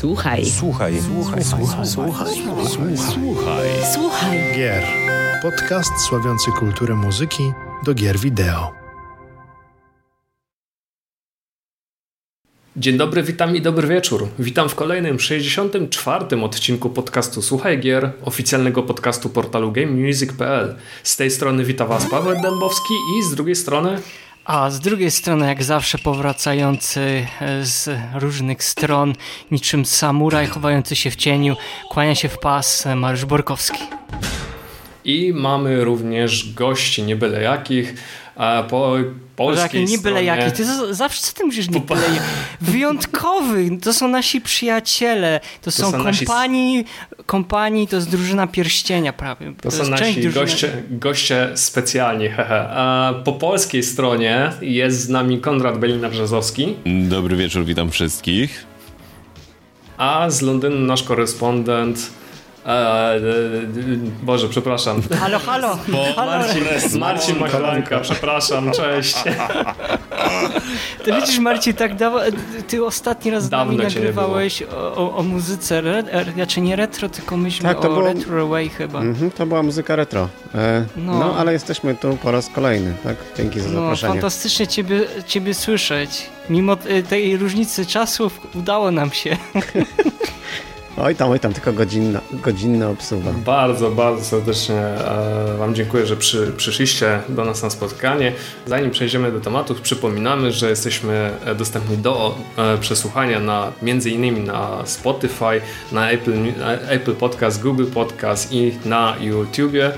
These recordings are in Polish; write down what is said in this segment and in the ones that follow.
Słuchaj. Słuchaj. Słuchaj. Słuchaj. Słuchaj. Słuchaj. Słuchaj. Gier. Podcast sławiący kulturę muzyki do gier wideo. Dzień dobry, witam i dobry wieczór. Witam w kolejnym 64. odcinku podcastu Słuchaj Gier, oficjalnego podcastu portalu GameMusic.pl. Z tej strony wita Was Paweł Dębowski i z drugiej strony a z drugiej strony, jak zawsze, powracający e, z różnych stron, niczym samuraj chowający się w cieniu, kłania się w pas e, Mariusz Borkowski. I mamy również gości, nie byle jakich, po polskiej nie byle jaki. Ty zawsze co ty mówisz nie byle Wyjątkowy. To są nasi przyjaciele. To, to są, są kompanii, nasi... kompanii, to jest drużyna pierścienia prawie. To, to są nasi goście, goście specjalni. A po polskiej stronie jest z nami Konrad Belina-Brzezowski. Dobry wieczór, witam wszystkich. A z Londynu nasz korespondent E, Boże, przepraszam. Halo, halo. Bo halo. Marcin, Marcin Machalanka, przepraszam, cześć. Ty widzisz, Marcin, tak dawa, ty ostatni raz Dawno z nami nagrywałeś o, o, muzyce, re, znaczy nie retro, tylko myślę tak, o było, Retro Way chyba. Mm-hmm, to była muzyka retro. E, no. no. ale jesteśmy tu po raz kolejny, tak? Dzięki za no, zaproszenie. No, fantastycznie ciebie, ciebie słyszeć. Mimo tej różnicy czasów udało nam się. Oj tam, oj tam, tylko godzinna, godzinna obsługa. Bardzo, bardzo serdecznie e, Wam dziękuję, że przy, przyszliście do nas na spotkanie. Zanim przejdziemy do tematów, przypominamy, że jesteśmy e, dostępni do e, przesłuchania na między innymi na Spotify, na Apple, Apple Podcast, Google Podcast i na YouTubie.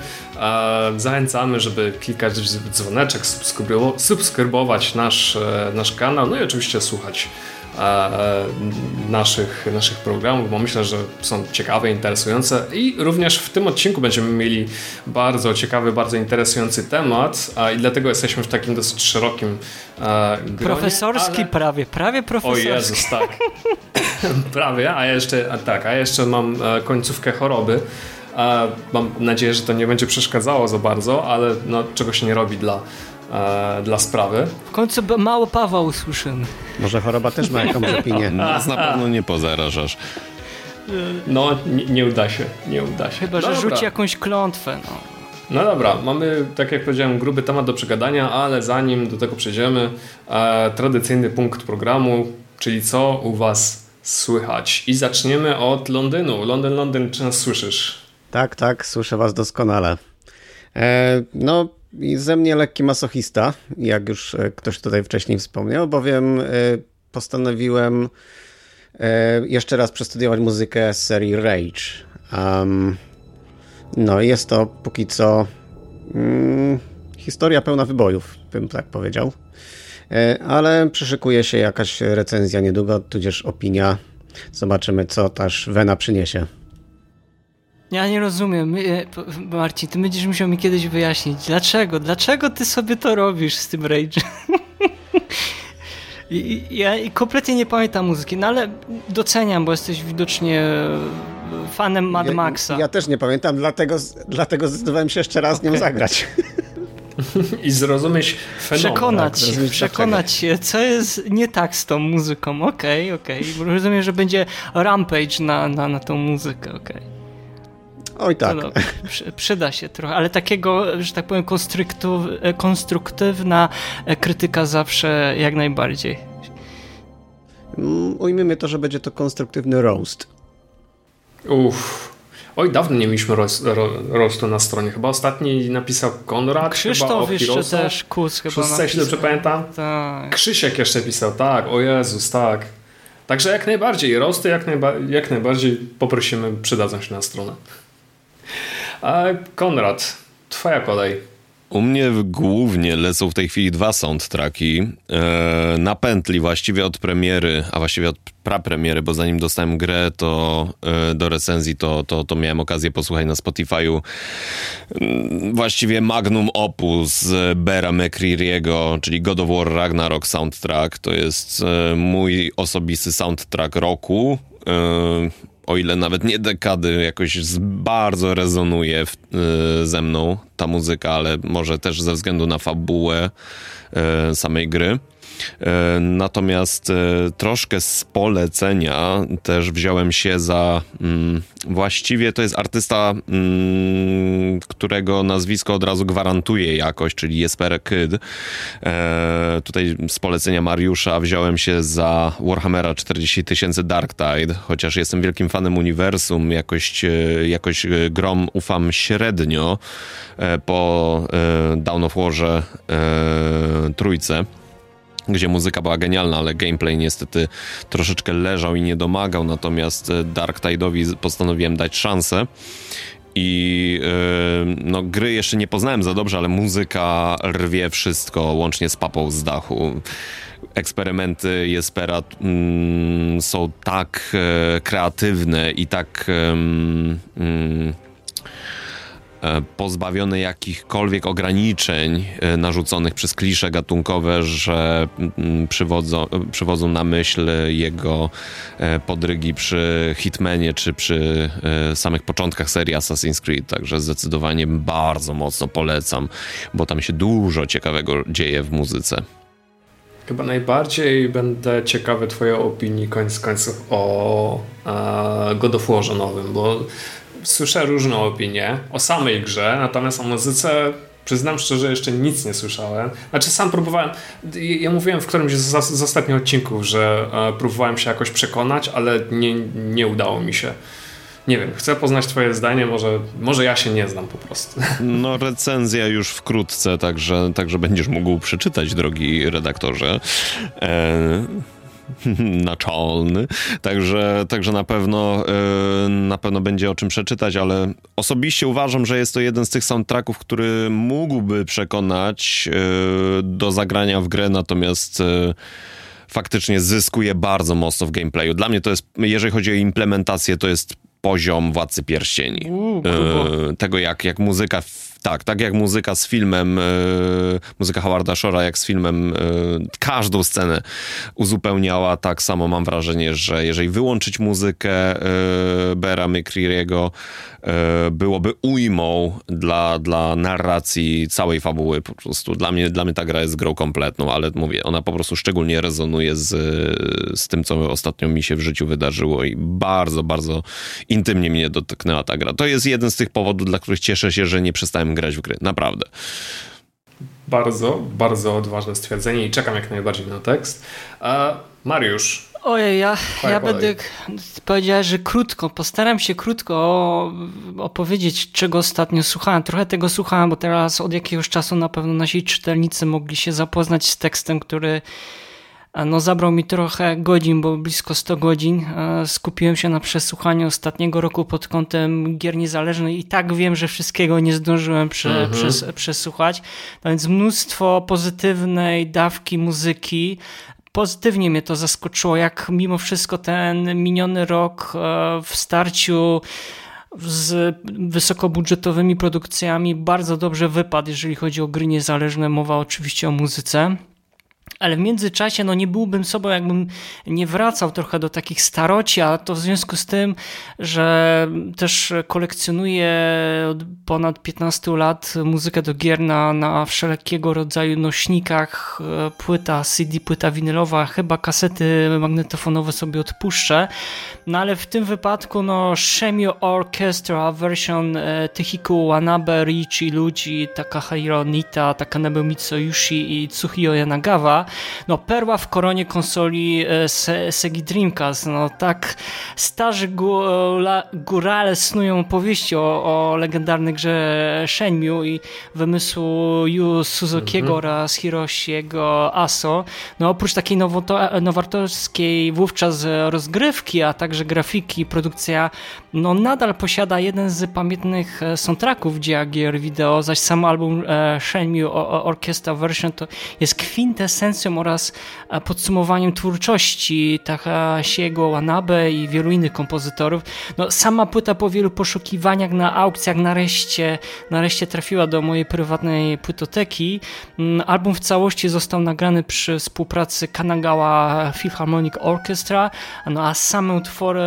Zachęcamy, żeby klikać w dzwoneczek, subskrybować nasz, nasz kanał, no i oczywiście słuchać naszych, naszych programów, bo myślę, że są ciekawe, interesujące i również w tym odcinku będziemy mieli bardzo ciekawy, bardzo interesujący temat i dlatego jesteśmy w takim dosyć szerokim e, gronie, Profesorski ale... prawie, prawie profesorski. O Jezus, tak. prawie, a jeszcze, a tak, a jeszcze mam e, końcówkę choroby. Mam nadzieję, że to nie będzie przeszkadzało za bardzo, ale no, czego się nie robi dla, e, dla sprawy. W końcu mało Pawła usłyszymy. Może choroba też ma jakąś opinię. Nas na pewno nie pozarażasz. No, nie, nie, uda się, nie uda się. Chyba, że dobra. rzuci jakąś klątwę, no. No dobra, mamy, tak jak powiedziałem, gruby temat do przegadania, ale zanim do tego przejdziemy, e, tradycyjny punkt programu, czyli co u Was słychać. I zaczniemy od Londynu. Londyn, Londyn, czy nas słyszysz? Tak, tak, słyszę Was doskonale. E, no, i ze mnie lekki masochista, jak już e, ktoś tutaj wcześniej wspomniał, bowiem e, postanowiłem e, jeszcze raz przestudiować muzykę z serii Rage. Um, no jest to póki co mm, historia pełna wybojów, bym tak powiedział. Ale przyszykuje się jakaś recenzja niedługo, tudzież opinia. Zobaczymy, co też Wena przyniesie. Ja nie rozumiem. E, Marcin, ty będziesz musiał mi kiedyś wyjaśnić, dlaczego? Dlaczego ty sobie to robisz z tym Rage? I, ja kompletnie nie pamiętam muzyki, no ale doceniam, bo jesteś widocznie fanem Mad Maxa. Ja, ja też nie pamiętam, dlatego, dlatego zdecydowałem się jeszcze raz z nią zagrać. I zrozumieć fenomen. Przekonać, tak, się, przekonać się, co jest nie tak z tą muzyką. Okej, okay, okej. Okay. Rozumiem, że będzie rampage na, na, na tą muzykę, okej. Okay. Oj tak. No, przyda się trochę, ale takiego, że tak powiem, konstruktywna krytyka zawsze jak najbardziej. Mm, ujmijmy to, że będzie to konstruktywny roast. Uff. Oj, dawno nie mieliśmy roastu na stronie. Chyba ostatni napisał Konrad. Krzysztof jeszcze też, Kus chyba Szóstce, jeśli dobrze pamiętam. Tak. Krzysiek jeszcze pisał, tak. O Jezus, tak. Także jak najbardziej, roasty jak, najba jak najbardziej poprosimy, przydadzą się na stronę. A Konrad, twoja kolej. U mnie głównie lecą w tej chwili dwa soundtracki e, na pętli właściwie od premiery, a właściwie od prapremiery, bo zanim dostałem grę to e, do recenzji, to, to, to miałem okazję posłuchać na Spotify'u mm, właściwie magnum opus Bera McCreary'ego, czyli God of War Ragnarok soundtrack. To jest e, mój osobisty soundtrack roku o ile nawet nie dekady, jakoś bardzo rezonuje w, y, ze mną ta muzyka, ale może też ze względu na fabułę y, samej gry. E, natomiast e, troszkę z polecenia też wziąłem się za mm, właściwie to jest artysta, mm, którego nazwisko od razu gwarantuje jakość, czyli Jesper Kyd. E, tutaj z polecenia Mariusza wziąłem się za Warhammera 40 tysięcy Dark Tide, chociaż jestem wielkim fanem uniwersum, jakość, jakość grom ufam średnio po Down of Warze trójce gdzie muzyka była genialna, ale gameplay niestety troszeczkę leżał i nie domagał, natomiast e, Dark Tide'owi postanowiłem dać szansę. I yy, no, gry jeszcze nie poznałem za dobrze, ale muzyka rwie wszystko, łącznie z papą z dachu. Eksperymenty Jespera mm, są tak e, kreatywne i tak. Mm, pozbawione jakichkolwiek ograniczeń e, narzuconych przez klisze gatunkowe, że mm, przywodzą, przywodzą na myśl jego e, podrygi przy Hitmanie czy przy samych początkach serii Assassin's Creed. Także zdecydowanie bardzo mocno polecam, bo tam się dużo ciekawego dzieje w muzyce. Chyba najbardziej będę ciekawy Twojej opinii koniec końców o e, God of Warze nowym, bo słyszę różne opinie o samej grze, natomiast o muzyce przyznam szczerze, jeszcze nic nie słyszałem. Znaczy sam próbowałem, ja mówiłem w którymś z, z ostatnich odcinków, że e, próbowałem się jakoś przekonać, ale nie, nie udało mi się. Nie wiem, chcę poznać twoje zdanie, może, może ja się nie znam po prostu. No recenzja już wkrótce, także, także będziesz mógł przeczytać, drogi redaktorze. E naczelny, także, także na pewno yy, na pewno będzie o czym przeczytać, ale osobiście uważam, że jest to jeden z tych soundtracków, który mógłby przekonać yy, do zagrania w grę, natomiast yy, faktycznie zyskuje bardzo mocno w gameplayu. Dla mnie to jest, jeżeli chodzi o implementację, to jest poziom Władcy Pierścieni. Tego jak, jak muzyka tak, tak jak muzyka z filmem, yy, muzyka Howarda Shore'a, jak z filmem, yy, każdą scenę uzupełniała, tak samo mam wrażenie, że jeżeli wyłączyć muzykę yy, Bera McCreary'ego, byłoby ujmą dla, dla narracji całej fabuły po prostu. Dla mnie, dla mnie ta gra jest grą kompletną, ale mówię, ona po prostu szczególnie rezonuje z, z tym, co ostatnio mi się w życiu wydarzyło i bardzo, bardzo intymnie mnie dotknęła ta gra. To jest jeden z tych powodów, dla których cieszę się, że nie przestałem grać w gry. Naprawdę. Bardzo, bardzo odważne stwierdzenie i czekam jak najbardziej na tekst. A Mariusz. Ojej, ja, ja będę powiedział, że krótko, postaram się krótko opowiedzieć, czego ostatnio słuchałem. Trochę tego słuchałem, bo teraz od jakiegoś czasu na pewno nasi czytelnicy mogli się zapoznać z tekstem, który no, zabrał mi trochę godzin, bo blisko 100 godzin. Skupiłem się na przesłuchaniu ostatniego roku pod kątem gier niezależnych i tak wiem, że wszystkiego nie zdążyłem prze, mhm. przes, przesłuchać. No więc mnóstwo pozytywnej dawki muzyki. Pozytywnie mnie to zaskoczyło, jak mimo wszystko ten miniony rok e, w starciu z wysokobudżetowymi produkcjami bardzo dobrze wypadł, jeżeli chodzi o gry niezależne. Mowa oczywiście o muzyce. Ale w międzyczasie no nie byłbym sobą, jakbym nie wracał trochę do takich staroci, a to w związku z tym, że też kolekcjonuję od ponad 15 lat muzykę do gier na, na wszelkiego rodzaju nośnikach, e, płyta CD, płyta winylowa, chyba kasety magnetofonowe sobie odpuszczę. No ale w tym wypadku no Shemio Orchestra version e, Tychiku Wanabe, Richi, Ludzi, Takahiro Nita, Takanebu Mitsuyoshi i Tsuhiyo Yanagawa no perła w koronie konsoli e, Se Segi Dreamcast. No tak starzy górale snują powieści o, o legendarnej grze Shenmue i wymysłu Yu Suzukiego -hmm. oraz Hiroshiego Aso. No oprócz takiej nowatorskiej wówczas rozgrywki, a także grafiki, produkcja no nadal posiada jeden z pamiętnych e, soundtracków gier wideo, zaś sam album e, Shenmue Orchestra Version to jest oraz e, podsumowaniem twórczości Takashiego Wanabe i wielu innych kompozytorów. No, sama płyta po wielu poszukiwaniach na aukcjach nareszcie, nareszcie trafiła do mojej prywatnej płytoteki. Mm, album w całości został nagrany przy współpracy Kanagawa Philharmonic Orchestra, no a same utwory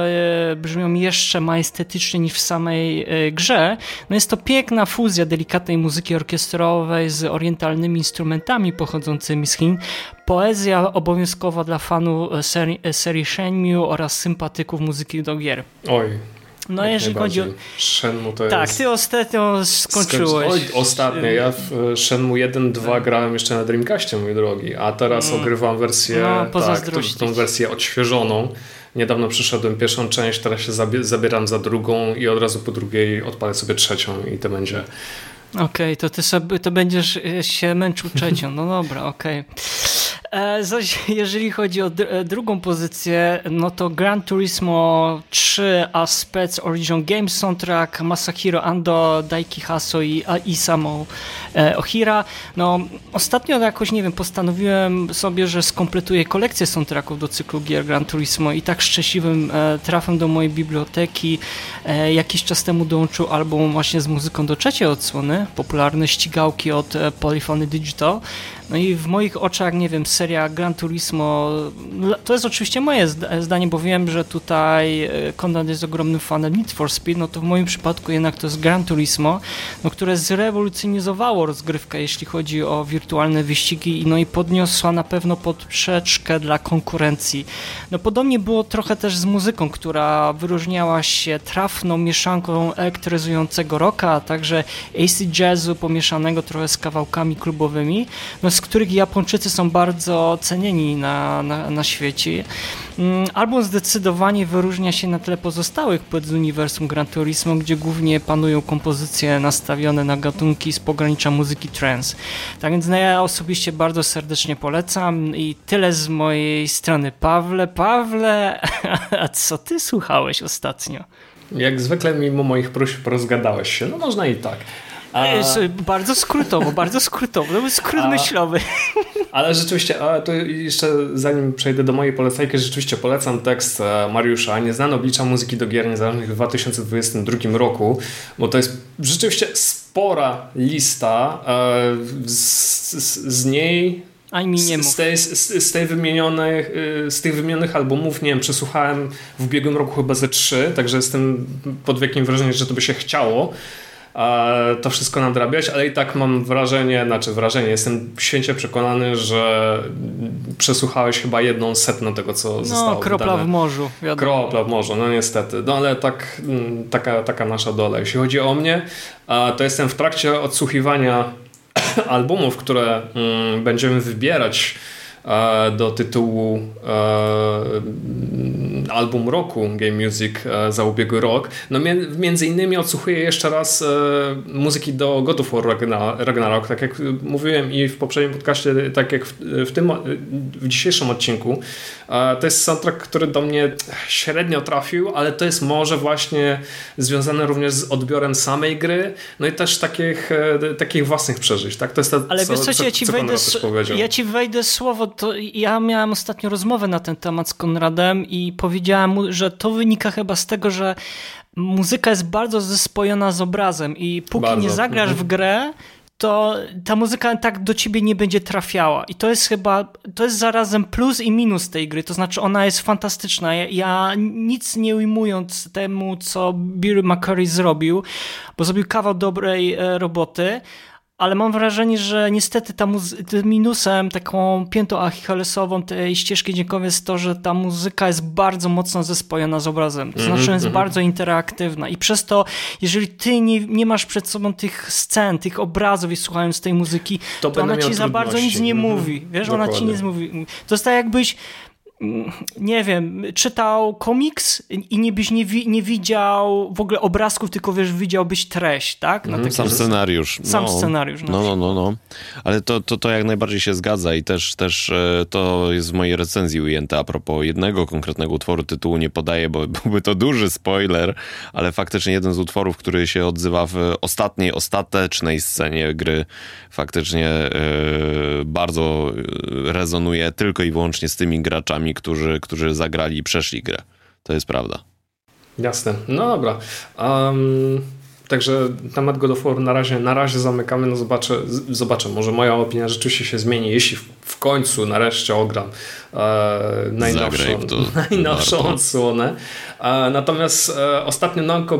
brzmią jeszcze majestetycznie niż w samej e, grze. No jest to piękna fuzja delikatnej muzyki orkiestrowej z orientalnymi instrumentami pochodzącymi z Chin. Poezja obowiązkowa dla fanów e, serii, e, serii Shenmue oraz sympatyków muzyki do gier. Oj, no jeżeli chodzi o... Shenmue to tak, jest... ty ostatnio skończyłeś. Oj, ostatnio. Ja w Shenmue 1-2 grałem jeszcze na Dreamcastie, mój drogi, a teraz mm. ogrywam wersję, no, tak, tą, tą wersję odświeżoną. Niedawno przyszedłem pierwszą część, teraz się zabieram za drugą i od razu po drugiej odpalę sobie trzecią i to będzie... Okej, okay, to ty sobie, to będziesz się męczył trzecią. No dobra, okej. Okay. E, zaś jeżeli chodzi o e, drugą pozycję, no to Gran Turismo 3 a Spec Original Games Soundtrack Masahiro Ando, Daiki Haso i Isamu e, Ohira. No ostatnio jakoś, nie wiem, postanowiłem sobie, że skompletuję kolekcję soundtracków do cyklu gier Gran Turismo i tak szczęśliwym trafem do mojej biblioteki jakiś czas temu dołączył album właśnie z muzyką do trzeciej odsłony, popularne ścigałki od Polyphony Digital. No i w moich oczach, nie wiem, seria Gran Turismo, to jest oczywiście moje zdanie, bo wiem, że tutaj e, Konrad jest ogromnym fanem Need for Speed, no to w moim przypadku jednak to jest Gran Turismo, no, które zrewolucjonizowało rozgrywkę, jeśli chodzi o wirtualne wyścigi, no i podniosła na pewno poprzeczkę dla konkurencji. No podobnie było trochę też z muzyką, która wyróżniała się trafną mieszanką elektryzującego rocka, a także AC jazzu pomieszanego trochę z kawałkami klubowymi, no z których Japończycy są bardzo cenieni na, na, na świecie. Mm, album zdecydowanie wyróżnia się na tle pozostałych płyt z uniwersum Gran Turismo, gdzie głównie panują kompozycje nastawione na gatunki z pogranicza muzyki trance. Tak więc no ja osobiście bardzo serdecznie polecam i tyle z mojej strony. Pawle, Pawle, a co ty słuchałeś ostatnio? Jak zwykle mimo moich próśb rozgadałeś się. No można i tak. A... Bardzo skrótowo, bardzo skrótowo. To był skrót a... myślowy. Ale rzeczywiście, a to jeszcze zanim przejdę do mojej polecajki, rzeczywiście polecam tekst e, Mariusza Nieznane oblicza muzyki do gier niezależnych w 2022 roku, bo to jest rzeczywiście spora lista. E, z, z, z niej Ani mi nie z, tej, z, z, tej wymienionych, z tych wymienionych albumów, nie wiem, przesłuchałem w ubiegłym roku chyba ze trzy, także jestem pod wielkim wrażeniem, że to by się chciało to wszystko nadrabiać, ale i tak mam wrażenie, znaczy wrażenie, jestem święcie przekonany, że przesłuchałeś chyba jedną setną tego, co no, zostało kropla wydane. w morzu. Wiadomo. Kropla w morzu, no niestety. No ale tak, mm, taka, taka nasza dola. Jeśli chodzi o mnie, to jestem w trakcie odsłuchiwania albumów, które mm, będziemy wybierać do tytułu e, album roku Game Music e, za ubiegły rok. No między innymi odsłuchuję jeszcze raz muzyki do God of War Ragnarok, tak jak mówiłem i w poprzednim podcaście, tak jak w, tym, w dzisiejszym odcinku. To jest soundtrack, który do mnie średnio trafił, ale to jest może właśnie związane również z odbiorem samej gry, no i też takich, takich własnych przeżyć. Tak? To jest to, ale co, wiesz co, co, ja, ci wejdę, ja ci wejdę słowo to ja miałem ostatnio rozmowę na ten temat z Konradem i powiedziałem mu, że to wynika chyba z tego, że muzyka jest bardzo zespojona z obrazem i póki bardzo. nie zagrasz w mhm. grę, to ta muzyka tak do ciebie nie będzie trafiała. I to jest chyba, to jest zarazem plus i minus tej gry. To znaczy, ona jest fantastyczna. Ja, ja nic nie ujmując temu, co Bill McCurry zrobił, bo zrobił kawał dobrej e, roboty, ale mam wrażenie, że niestety ta tym minusem, taką piętą achillesową tej ścieżki dźwiękowej jest to, że ta muzyka jest bardzo mocno zespojona z obrazem. To mm -hmm, znaczy jest mm -hmm. bardzo interaktywna i przez to, jeżeli ty nie, nie masz przed sobą tych scen, tych obrazów i słuchając tej muzyki, to, to ona ci za bardzo nic nie mm -hmm. mówi. Wiesz, Dokładnie. ona ci nic mówi. To jest tak jakbyś nie wiem, czytał komiks i nie byś nie, wi nie widział w ogóle obrazków, tylko wiesz, widziałbyś treść, tak? Mm, sam scenariusz. Sam no, scenariusz. No, no, no, no. Ale to, to, to jak najbardziej się zgadza i też, też e, to jest w mojej recenzji ujęte a propos jednego konkretnego utworu, tytułu nie podaję, bo byłby to duży spoiler, ale faktycznie jeden z utworów, który się odzywa w ostatniej, ostatecznej scenie gry, faktycznie yy, bardzo rezonuje tylko i wyłącznie z tymi graczami, którzy, którzy zagrali i przeszli grę. To jest prawda. Jasne. No dobra. Um, także temat God of War na razie, na razie zamykamy. No zobaczę, zobaczę, może moja opinia rzeczywiście się zmieni, jeśli w końcu nareszcie ogram e, najnowszą, najnowszą odsłonę. E, natomiast e, ostatnio Namco,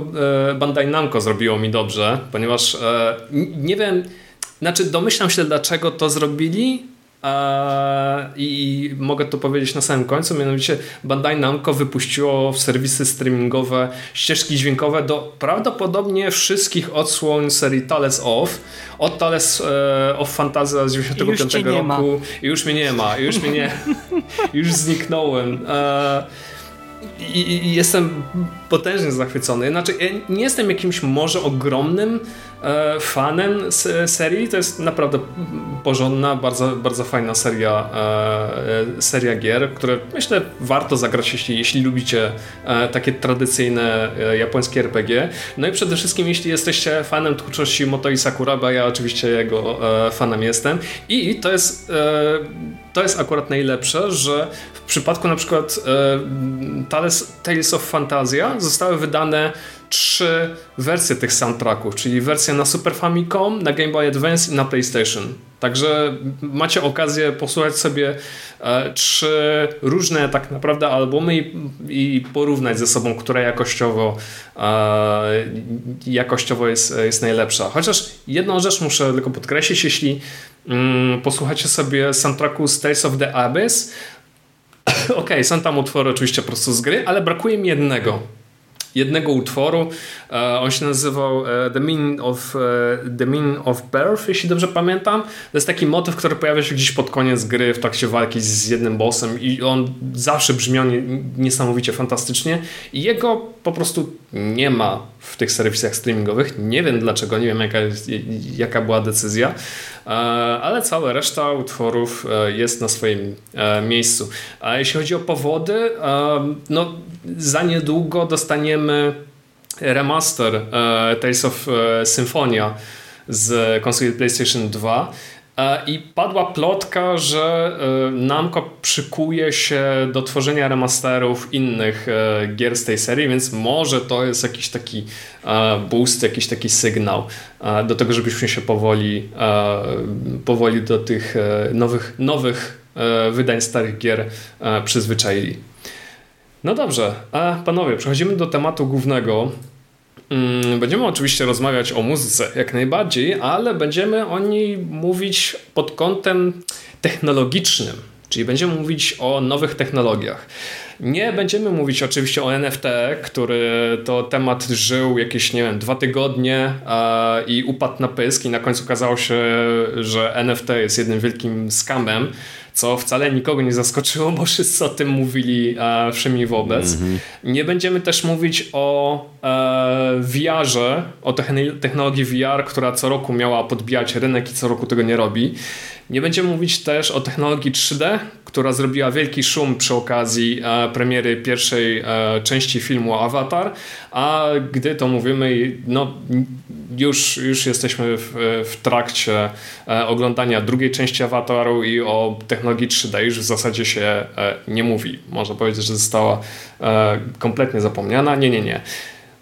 e, Bandai Namco zrobiło mi dobrze, ponieważ e, nie wiem, znaczy domyślam się dlaczego to zrobili, I mogę to powiedzieć na samym końcu, mianowicie Bandai Namco wypuściło w serwisy streamingowe ścieżki dźwiękowe do prawdopodobnie wszystkich odsłon serii Tales of. Od Tales e, of Fantasia z 95 roku. I już mnie nie ma. Już mnie nie... już zniknąłem. E, i, i, jestem potężnie zachwycony. Znaczy, ja nie jestem jakimś może ogromnym fanem serii. To jest naprawdę porządna, bardzo, bardzo fajna seria, e, seria gier, które myślę warto zagrać, jeśli, jeśli lubicie e, takie tradycyjne e, japońskie RPG. No i przede wszystkim, jeśli jesteście fanem twórczości Motoi Sakuraba, ja oczywiście jego e, fanem jestem. I to jest, e, to jest akurat najlepsze, że w przypadku na przykład Tales, Tales of Fantasia zostały wydane trzy wersje tych soundtracków, czyli wersja na Super Famicom, na Game Boy Advance i na PlayStation. Także macie okazję posłuchać sobie e, trzy różne tak naprawdę albumy i, i porównać ze sobą, która jakościowo, e, jakościowo jest, jest najlepsza. Chociaż jedną rzecz muszę tylko podkreślić, jeśli mm, posłuchacie sobie soundtracku Tales of the Abyss, okej, okay, są tam utwory oczywiście po prostu z gry, ale brakuje mi jednego jednego utworu. E, on się nazywał e, The Meaning of, e, The Meaning of Birth, jeśli dobrze pamiętam. To jest taki motyw, który pojawia się gdzieś pod koniec gry w trakcie walki z jednym bossem i on zawsze brzmiał niesamowicie fantastycznie i jego po prostu nie ma w tych serwisach streamingowych. Nie wiem dlaczego, nie wiem jaka, jaka była decyzja, ale cała reszta utworów jest na swoim miejscu. A jeśli chodzi o powody, no za niedługo dostaniemy remaster e, Tales of e, Symphonia z konsoli PlayStation 2 e, i padła plotka, że Namco przykuje się do tworzenia remasterów innych gier z tej serii, więc może to jest jakiś taki boost, jakiś taki sygnał do tego, żebyśmy się powoli, powoli do tych nowych, nowych wydań starych gier przyzwyczaili. No dobrze, panowie, przechodzimy do tematu głównego. Mm, będziemy oczywiście rozmawiać o muzyce jak najbardziej, ale będziemy o niej mówić pod kątem technologicznym, czyli będziemy mówić o nowych technologiach. Nie będziemy mówić oczywiście o NFT, który to temat żył jakieś, nie wiem, dwa tygodnie i upadł na pysk i na końcu okazało się, że NFT jest jednym wielkim skamem co wcale nikogo nie zaskoczyło, bo wszyscy o tym mówili e, wszemi wobec. Mm -hmm. Nie będziemy też mówić o e, VR-ze, o technologii VR, która co roku miała podbijać rynek i co roku tego nie robi. Nie będziemy mówić też o technologii 3D, która zrobiła wielki szum przy okazji e, premiery pierwszej e, części filmu Avatar, a gdy to mówimy, no już, już jesteśmy w, w trakcie e, oglądania drugiej części Avataru i o technologii 3D już w zasadzie się nie mówi. Można powiedzieć, że została kompletnie zapomniana. Nie, nie, nie.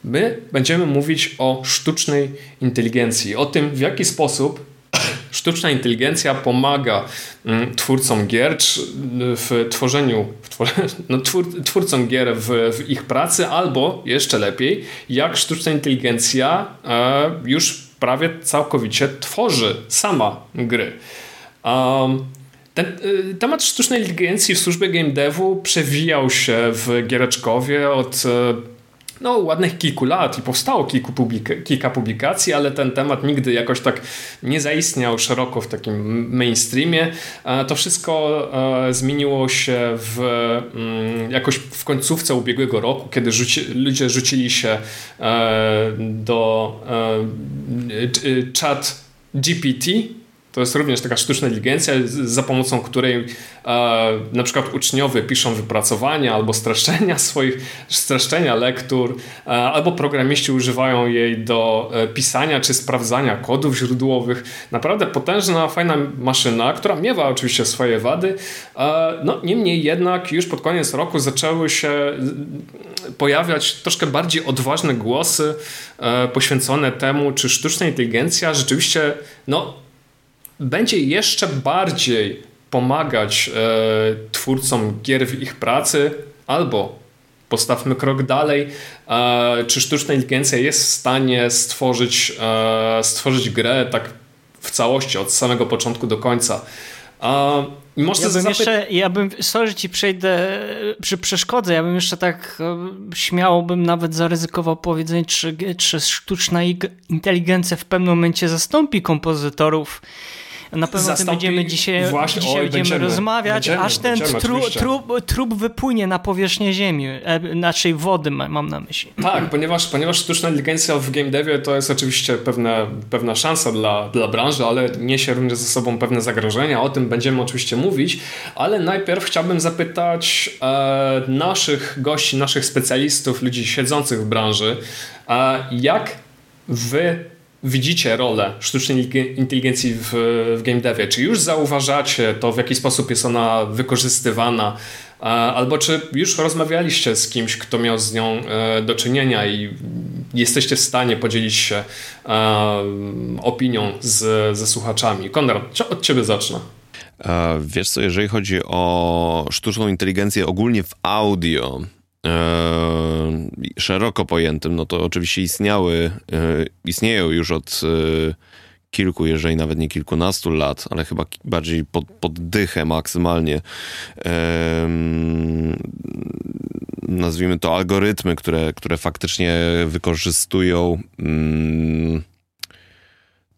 My będziemy mówić o sztucznej inteligencji, o tym, w jaki sposób sztuczna inteligencja pomaga mm, twórcom gier w tworzeniu, w twor no, twór, twórcom gier w, w, ich pracy, albo jeszcze lepiej, jak sztuczna inteligencja e, już prawie całkowicie tworzy sama gry. Um, ten y, temat sztucznej inteligencji w służbie game devu przewijał się w Giereczkowie od y, no, ładnych kilku lat i powstało kilku publika kilka publikacji, ale ten temat nigdy jakoś tak nie zaistniał szeroko w takim mainstreamie. E, to wszystko e, zmieniło się w, mm, jakoś w końcówce ubiegłego roku, kiedy rzuci, ludzie rzucili się e, do chat GPT, to jest również taka sztuczna inteligencja, za pomocą której e, na przykład uczniowie piszą wypracowania albo streszczenia swoich, streszczenia lektur, e, albo programiści używają jej do e, pisania czy sprawdzania kodów źródłowych. Naprawdę potężna, fajna maszyna, która miewa oczywiście swoje wady. E, no, niemniej jednak już pod koniec roku zaczęły się pojawiać troszkę bardziej odważne głosy e, poświęcone temu, czy sztuczna inteligencja rzeczywiście no, będzie jeszcze bardziej pomagać e, twórcom gier w ich pracy, albo postawmy krok dalej, e, czy sztuczna inteligencja jest w stanie stworzyć, e, stworzyć grę tak w całości, od samego początku do końca. I może ja bym zapy... jeszcze, ja bym, sorry, że ci przejdę, przy przeszkodzę, ja bym jeszcze tak e, śmiało bym nawet zaryzykował powiedzenie, czy, czy sztuczna inteligencja w pewnym momencie zastąpi kompozytorów na pewno Zastąpi... będziemy dzisiaj, Właśnie, dzisiaj oj, będziemy, będziemy, rozmawiać, będziemy, aż ten tru, trup, trup wypłynie na powierzchnię ziemi, e, naszej wody mam na myśli. Tak, ponieważ, ponieważ sztuczna inteligencja w game devie to jest oczywiście pewne, pewna szansa dla, dla branży, ale niesie również ze sobą pewne zagrożenia, o tym będziemy oczywiście mówić, ale najpierw chciałbym zapytać e, naszych gości, naszych specjalistów, ludzi siedzących w branży, e, jak wy widzicie rolę sztucznej inteligencji w, w game devie? Czy już zauważacie to, w jaki sposób jest ona wykorzystywana? Albo czy już rozmawialiście z kimś, kto miał z nią e, do czynienia i jesteście w stanie podzielić się e, opinią z, ze słuchaczami? Konrad, od ciebie zacznę. E, wiesz co, jeżeli chodzi o sztuczną inteligencję ogólnie w audio, e, szeroko pojętym, no to oczywiście istniały, e, istnieją już od e, kilku, jeżeli nawet nie kilkunastu lat, ale chyba bardziej pod, pod dychę maksymalnie. E, nazwijmy to algorytmy, które, które faktycznie wykorzystują mm,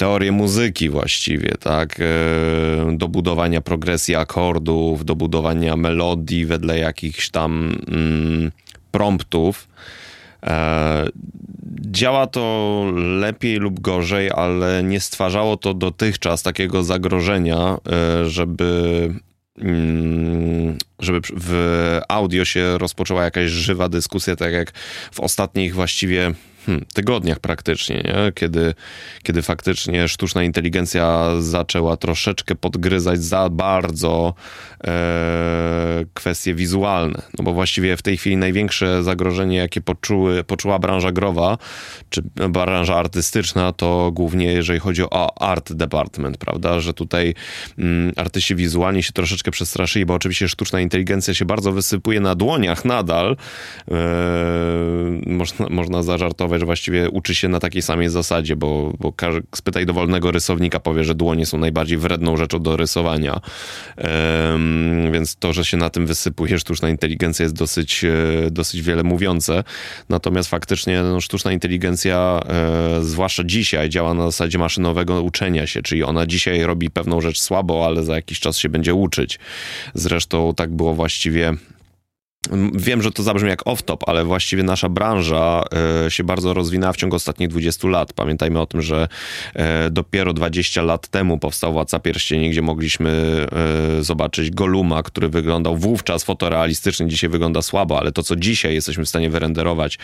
teorię muzyki właściwie, tak? E, do budowania progresji akordów, do budowania melodii wedle jakichś tam mm, promptów. E, działa to lepiej lub gorzej, ale nie stwarzało to dotychczas takiego zagrożenia, e, żeby mm, żeby w audio się rozpoczęła jakaś żywa dyskusja, tak jak w ostatnich właściwie hmm, tygodniach praktycznie, nie? Kiedy, kiedy faktycznie sztuczna inteligencja zaczęła troszeczkę podgryzać za bardzo e, kwestie wizualne. No bo właściwie w tej chwili największe zagrożenie, jakie poczuły, poczuła branża growa, czy branża artystyczna, to głównie jeżeli chodzi o art department, prawda? Że tutaj mm, artyści wizualni się troszeczkę przestraszyli, bo oczywiście sztuczna inteligencja się bardzo wysypuje na dłoniach nadal. E, można, można zażartować że właściwie uczy się na takiej samej zasadzie, bo, bo spytaj dowolnego rysownika, powie, że dłonie są najbardziej wredną rzeczą do rysowania. Um, więc to, że się na tym wysypuje sztuczna inteligencja jest dosyć, e, dosyć wiele mówiące. Natomiast faktycznie no, sztuczna inteligencja, e, zwłaszcza dzisiaj, działa na zasadzie maszynowego uczenia się, czyli ona dzisiaj robi pewną rzecz słabo, ale za jakiś czas się będzie uczyć. Zresztą tak było właściwie Wiem, że to zabrzmi jak off-top, ale właściwie nasza branża e, się bardzo rozwinęła w ciągu ostatnich 20 lat. Pamiętajmy o tym, że e, dopiero 20 lat temu powstał Władca Pierścieni, gdzie mogliśmy e, zobaczyć Goluma, który wyglądał wówczas fotorealistycznie, dzisiaj wygląda słabo, ale to, co dzisiaj jesteśmy w stanie wyrenderować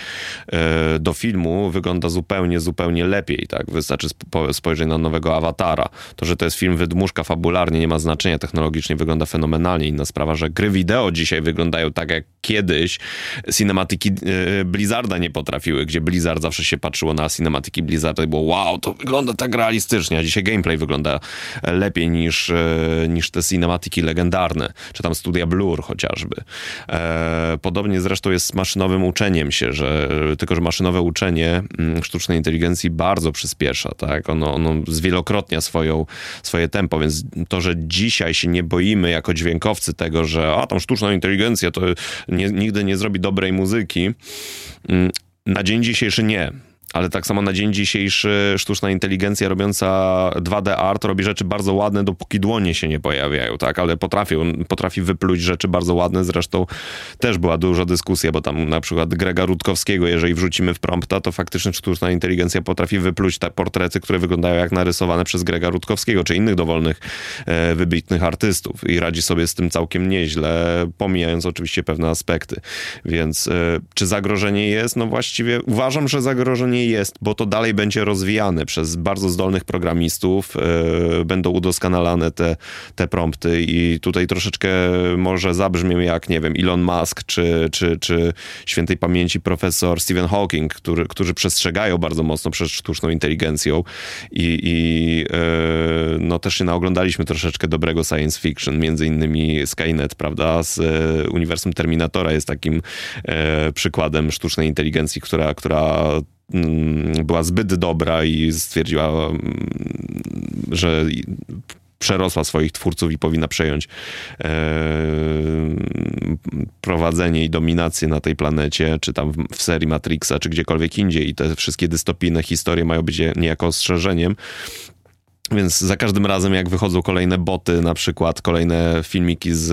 do filmu, wygląda zupełnie, zupełnie lepiej. Tak? Wystarczy spojrzeć na nowego awatara. To, że to jest film wydmuszka fabularnie, nie ma znaczenia, technologicznie wygląda fenomenalnie. Inna sprawa, że gry wideo dzisiaj wyglądają tak, jak kiedyś cinematyki e, Blizzarda nie potrafiły, gdzie Blizzard zawsze się patrzyło na cinematyki Blizzarda i było wow, to wygląda tak realistycznie, a dzisiaj gameplay wygląda lepiej niż, e, niż te cinematyki legendarne, czy tam studia Blur chociażby. E, podobnie zresztą jest z maszynowym uczeniem się, że tylko, że maszynowe uczenie mm, sztucznej inteligencji bardzo przyspiesza, tak? Ono, ono zwielokrotnia swoją, swoje tempo, więc to, że dzisiaj się nie boimy jako dźwiękowcy tego, że a tam sztuczna inteligencja to nie, nigdy nie zrobi dobrej muzyki. Mm, na dzień dzisiejszy nie ale tak samo na dzień dzisiejszy sztuczna inteligencja robiąca 2D art robi rzeczy bardzo ładne, dopóki dłonie się nie pojawiają, tak, ale potrafi, potrafi wypluć rzeczy bardzo ładne, zresztą też była duża dyskusja, bo tam na przykład Grega Rutkowskiego, jeżeli wrzucimy w prompta, to faktycznie sztuczna inteligencja potrafi wypluć te portrety, które wyglądają jak narysowane przez Grega Rutkowskiego, czy innych dowolnych, e, wybitnych artystów i radzi sobie z tym całkiem nieźle, pomijając oczywiście pewne aspekty, więc e, czy zagrożenie jest? No właściwie uważam, że zagrożenie nie jest, bo to dalej będzie rozwijane przez bardzo zdolnych programistów, yy, będą udoskonalane te, te prompty i tutaj troszeczkę może zabrzmię jak, nie wiem, Elon Musk czy, czy, czy świętej pamięci profesor Stephen Hawking, który, którzy przestrzegają bardzo mocno przed sztuczną inteligencją i, i yy, no też się naoglądaliśmy troszeczkę dobrego science fiction, między innymi Skynet, prawda, z yy, uniwersum Terminatora jest takim przykładem sztucznej inteligencji, która, która była zbyt dobra i stwierdziła, mm, że przerosła swoich twórców i powinna przejąć e, prowadzenie i dominację na tej planecie, czy tam w, w, serii Matrixa, czy gdziekolwiek indziej. I te wszystkie dystopijne historie mają być niejako ostrzeżeniem, więc za każdym razem, jak wychodzą kolejne boty, na przykład kolejne filmiki z,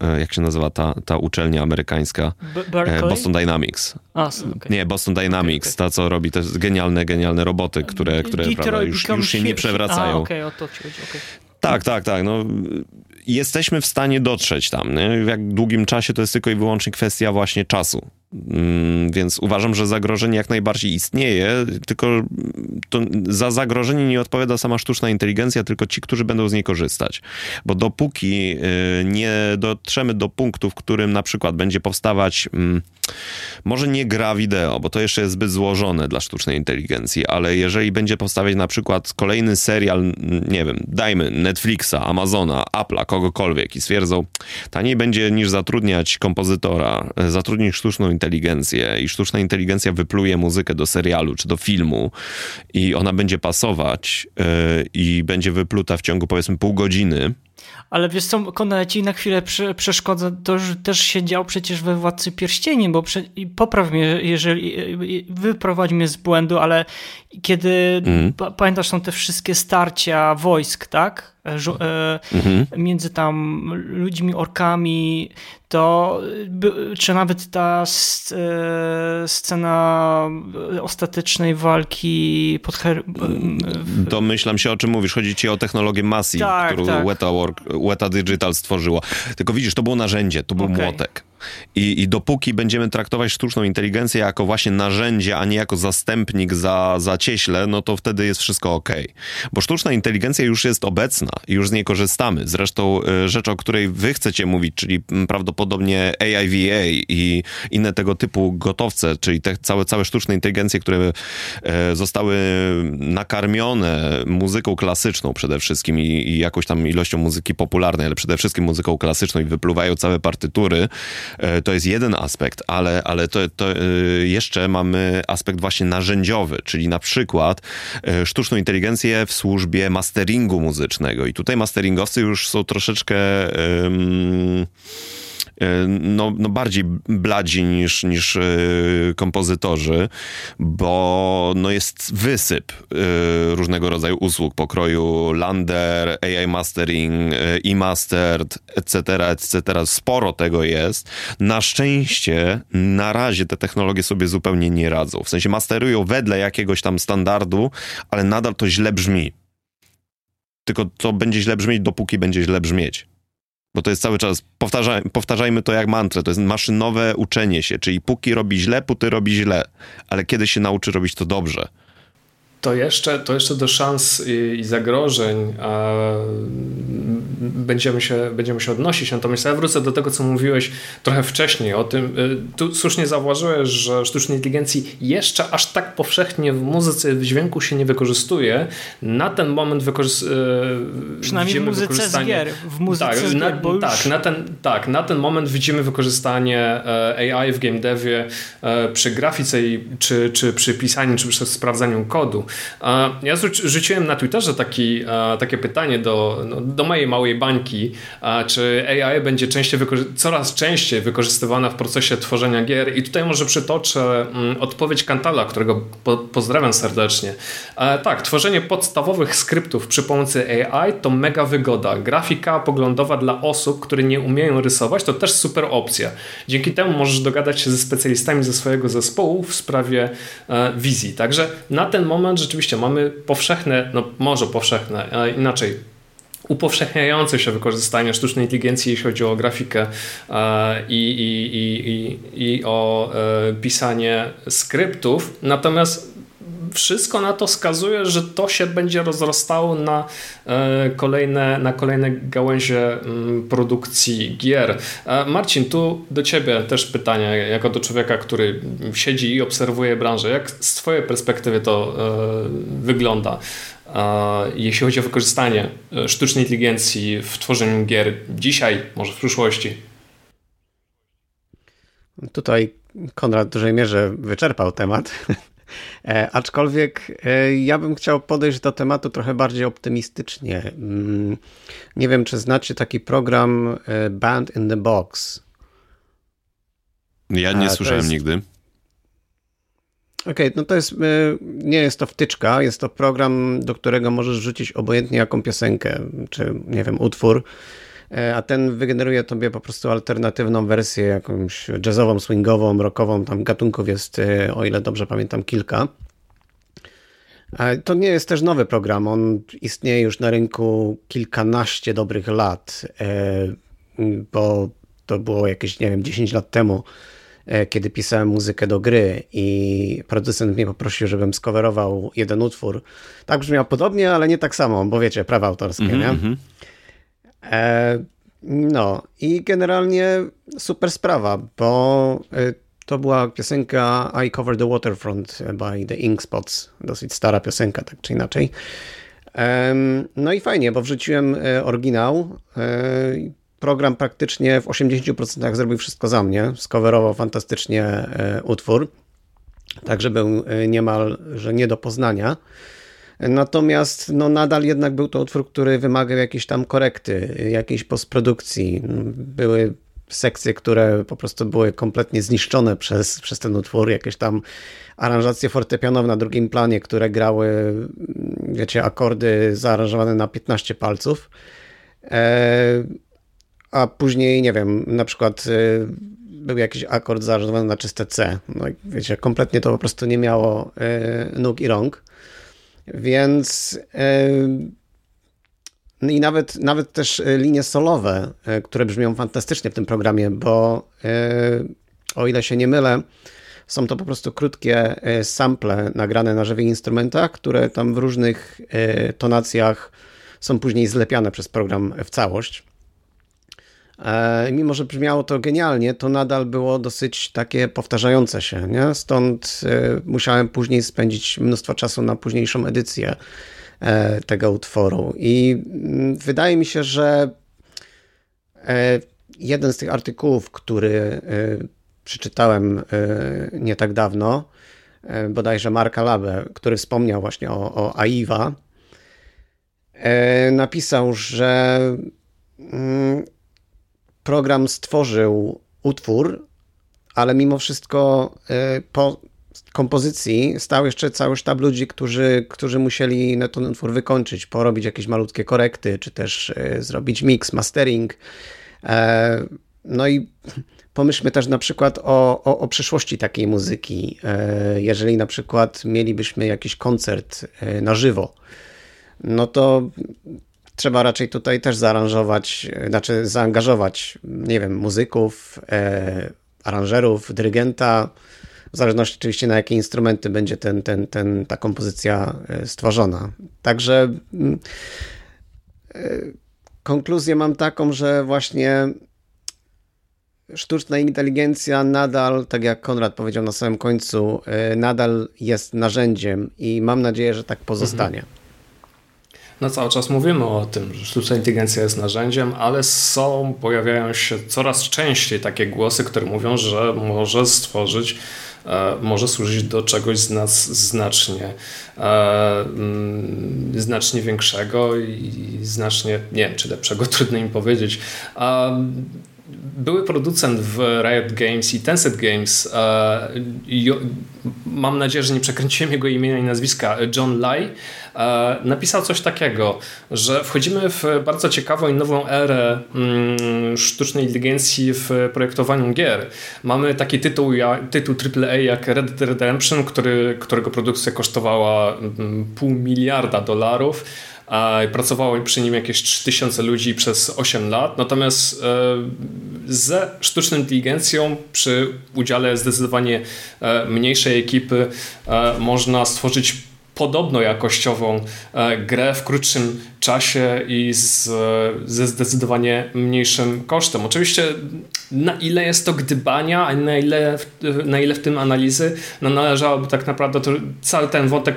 e, jak się nazywa ta, ta uczelnia amerykańska? B Boston Dynamics. A, okay. Nie, Boston Dynamics, okay, okay. ta co robi te genialne, genialne roboty, które, które prawda, już, już się nie przewracają. A, okej, okay, o to ci chodzi. Tak, tak, tak. No, jesteśmy w stanie dotrzeć tam. Nie? W jak długim czasie to jest tylko i wyłącznie kwestia właśnie czasu. Mm, więc uważam, że zagrożenie jak najbardziej istnieje, tylko za zagrożenie nie odpowiada sama sztuczna inteligencja, tylko ci, którzy będą z niej korzystać. Bo dopóki y, nie dotrzemy do punktu, w którym na przykład będzie powstawać mm, może nie gra wideo, bo to jeszcze jest zbyt złożone dla sztucznej inteligencji, ale jeżeli będzie powstawać na przykład kolejny serial, nie wiem, dajmy Netflixa, Amazona, Apple'a, kogokolwiek i stwierdzą, taniej będzie niż zatrudniać kompozytora, e, zatrudnić sztuczną inteligencję i sztuczna inteligencja wypluje muzykę do serialu czy do filmu i ona będzie pasować yy, i będzie wypluta w ciągu powiedzmy pół godziny, ale wiesz co, Konrad, ci na chwilę przeszkodzę, to już też się działo przecież we Władcy Pierścieni, bo prze, popraw mnie, jeżeli, wyprowadź mnie z błędu, ale kiedy, mm. pamiętasz, są te wszystkie starcia wojsk, tak? E, mhm. między tam ludźmi, orkami, to czy nawet ta e, scena ostatecznej walki pod her... Domyślam się, o czym mówisz. Chodzi ci o technologię Massive, tak, którą tak. Work, Weta Digital stworzyło. Tylko widzisz, to było narzędzie, to był okay. młotek. I, I dopóki będziemy traktować sztuczną inteligencję jako właśnie narzędzie, a nie jako zastępnik za, za cieśle, no to wtedy jest wszystko ok. Bo sztuczna inteligencja już jest obecna i już z niej korzystamy. Zresztą y, rzecz, o której wy chcecie mówić, czyli prawdopodobnie AIVA i inne tego typu gotowce, czyli te całe, całe sztuczne inteligencje, które e, zostały nakarmione muzyką klasyczną przede wszystkim i, i jakąś tam ilością muzyki popularnej, ale przede wszystkim muzyką klasyczną i wypluwają całe partytury, E, to jest jeden aspekt, ale, ale to, to e, jeszcze mamy aspekt właśnie narzędziowy, czyli na przykład e, sztuczną inteligencję w służbie masteringu muzycznego. I tutaj masteringowcy już są troszeczkę. Um, no, no bardziej bladzi niż, niż e, kompozytorzy, bo no jest wysyp e, różnego rodzaju usług pokroju Lander, AI Mastering, e-mastered, etc., etc. Sporo tego jest. Na szczęście na razie te technologie sobie zupełnie nie radzą. W sensie masterują wedle jakiegoś tam standardu, ale nadal to źle brzmi. Tylko to będzie źle brzmieć, dopóki będzie źle brzmieć. Bo to jest cały czas, powtarzaj, powtarzajmy to jak mantrę, to jest maszynowe uczenie się, czyli póki robi źle, póty robi źle, ale kiedy się nauczy robić to dobrze. To jeszcze, to jeszcze do szans i, i zagrożeń będziemy, się, będziemy się odnosić. Natomiast ja wrócę do tego, co mówiłeś trochę wcześniej o tym. Y, tu słusznie zauważyłeś, że sztucznej inteligencji jeszcze aż tak powszechnie w muzyce, w dźwięku się nie wykorzystuje. Na ten moment wykorzystuje. Przynajmniej w muzyce z gier. W muzyce tak, z gier, na, tak, już... na ten, tak, na ten moment widzimy wykorzystanie e, AI w game devie e, przy grafice czy, czy przy pisaniu, czy przy sprawdzaniu kodu. Ja rzuciłem na Twitterze taki, takie pytanie do, no, do mojej małej bańki, czy AI będzie częściej coraz częściej wykorzystywana w procesie tworzenia gier i tutaj może przytoczę mm, odpowiedź Kantala, którego po, pozdrawiam serdecznie. Tak, tworzenie podstawowych skryptów przy pomocy AI to mega wygoda. Grafika poglądowa dla osób, które nie umieją rysować to też super opcja. Dzięki temu możesz dogadać się ze specjalistami ze swojego zespołu w sprawie e, wizji. Także na ten moment rzeczywiście mamy powszechne, no może powszechne, a inaczej upowszechniające się wykorzystanie sztucznej inteligencji, jeśli chodzi o grafikę e, i, i, i, i, o e, pisanie skryptów. Natomiast wszystko na to wskazuje, że to się będzie rozrastało na e, kolejne, na kolejne gałęzie mm, produkcji gier. Marcin, tu do Ciebie też pytanie, jako do człowieka, który siedzi i obserwuje branżę. Jak z Twojej perspektywy to wygląda? jeśli chodzi o wykorzystanie e, sztucznej inteligencji w tworzeniu gier dzisiaj, może w przyszłości? Tutaj Konrad w dużej mierze wyczerpał temat. E, aczkolwiek e, ja bym chciał podejść do tematu trochę bardziej optymistycznie. Mm, nie wiem, czy znacie taki program e, Band in the Box. Ja nie słyszałem jest... nigdy. Okej, okay, no to jest, nie jest to wtyczka, jest to program, do którego możesz wrzucić obojętnie jaką piosenkę, czy nie wiem, utwór a ten wygeneruje tobie po prostu alternatywną wersję, jakąś jazzową, swingową, rockową, tam gatunków jest, e, o ile dobrze pamiętam, kilka. To nie jest też nowy program, on istnieje już na rynku kilkanaście dobrych lat, e, bo to było jakieś, nie wiem, 10 lat temu, kiedy pisałem muzykę do gry i producent mnie poprosił, żebym skowerował jeden utwór. Tak brzmiał podobnie, ale nie tak samo, bo wiecie, prawa autorskie, mm -hmm, nie? E, no i generalnie super sprawa, bo e, to była piosenka I Cover the Waterfront by the Ink Spots. Dosyć stara piosenka, tak czy inaczej. No i fajnie, bo wrzuciłem e, oryginał. Program praktycznie w 80% zrobił wszystko za mnie. Skowerował fantastycznie utwór. Tak, żeby był niemal, że nie do poznania. Natomiast no, nadal jednak był to utwór, który wymagał jakiejś tam korekty, jakiejś postprodukcji. Były sekcje, które po prostu były kompletnie zniszczone przez, przez ten utwór, jakieś tam aranżacje fortepianowe na drugim planie, które grały, wiecie, akordy zaaranżowane na 15 palców. E, a później, nie wiem, na przykład e, był jakiś akord zaaranżowany na czyste C. No wiecie, kompletnie to po prostu nie miało e, nóg i rąk. Więc i nawet, nawet też e, linie solowe, e, które brzmią fantastycznie w tym programie, bo e, o ile się nie mylę, są to po prostu krótkie sample nagrane na żywych instrumentach, które tam w różnych tonacjach są później zlepiane przez program w całość. E, mimo, że brzmiało to genialnie, to nadal było dosyć takie powtarzające się, nie? Stąd e, musiałem później spędzić mnóstwo czasu na późniejszą edycję e, tego utworu. I mm, wydaje mi się, że jeden z tych artykułów, który przeczytałem nie tak dawno, bodajże Marka Labe, który wspomniał właśnie o, o AIWA, napisał, że mm, program stworzył utwór, ale mimo wszystko e, po kompozycji stał jeszcze cały sztab ludzi, którzy, którzy musieli ten utwór wykończyć, porobić jakieś malutkie korekty, czy też e, zrobić mix, mastering. E, no i pomyślmy też na przykład o, o, o przyszłości takiej muzyki. Jeżeli na przykład mielibyśmy jakiś koncert na żywo, no to trzeba raczej tutaj też zaaranżować, znaczy zaangażować, nie wiem, muzyków, e, aranżerów, dyrygenta, w zależności oczywiście na jakie instrumenty będzie ten, ten, ten, ta kompozycja e, stworzona. Także mm, e, konkluzję mam taką, że właśnie sztuczna inteligencja nadal, tak jak Konrad powiedział na samym końcu, e, nadal jest narzędziem i mam nadzieję, że tak pozostanie. Mhm no cały czas mówimy o tym, że sztuczna inteligencja jest narzędziem, ale są, pojawiają się coraz częściej takie głosy, które mówią, że może stworzyć e, może służyć do czegoś z nas znacznie, e, mm, znacznie większego i znacznie, nie wiem czy lepszego, trudno im powiedzieć były producent w Riot Games i Tencent Games, e, mam nadzieję, że nie przekręciłem jego imienia i nazwiska, John Lai, e, napisał coś takiego, że wchodzimy w bardzo ciekawą i nową erę mm, sztucznej inteligencji w projektowaniu gier. Mamy taki tytuł, tytuł AAA jak Red Dead Redemption, który, którego produkcja kosztowała mm, pół miliarda dolarów Pracowało przy nim jakieś 3000 ludzi przez 8 lat. Natomiast e, ze sztuczną inteligencją przy udziale zdecydowanie e, mniejszej ekipy e, można stworzyć podobno jakościową grę w krótszym czasie i z, ze zdecydowanie mniejszym kosztem. Oczywiście na ile jest to gdybania, a na ile, na ile w tym analizy, no należałoby tak naprawdę cały ten wątek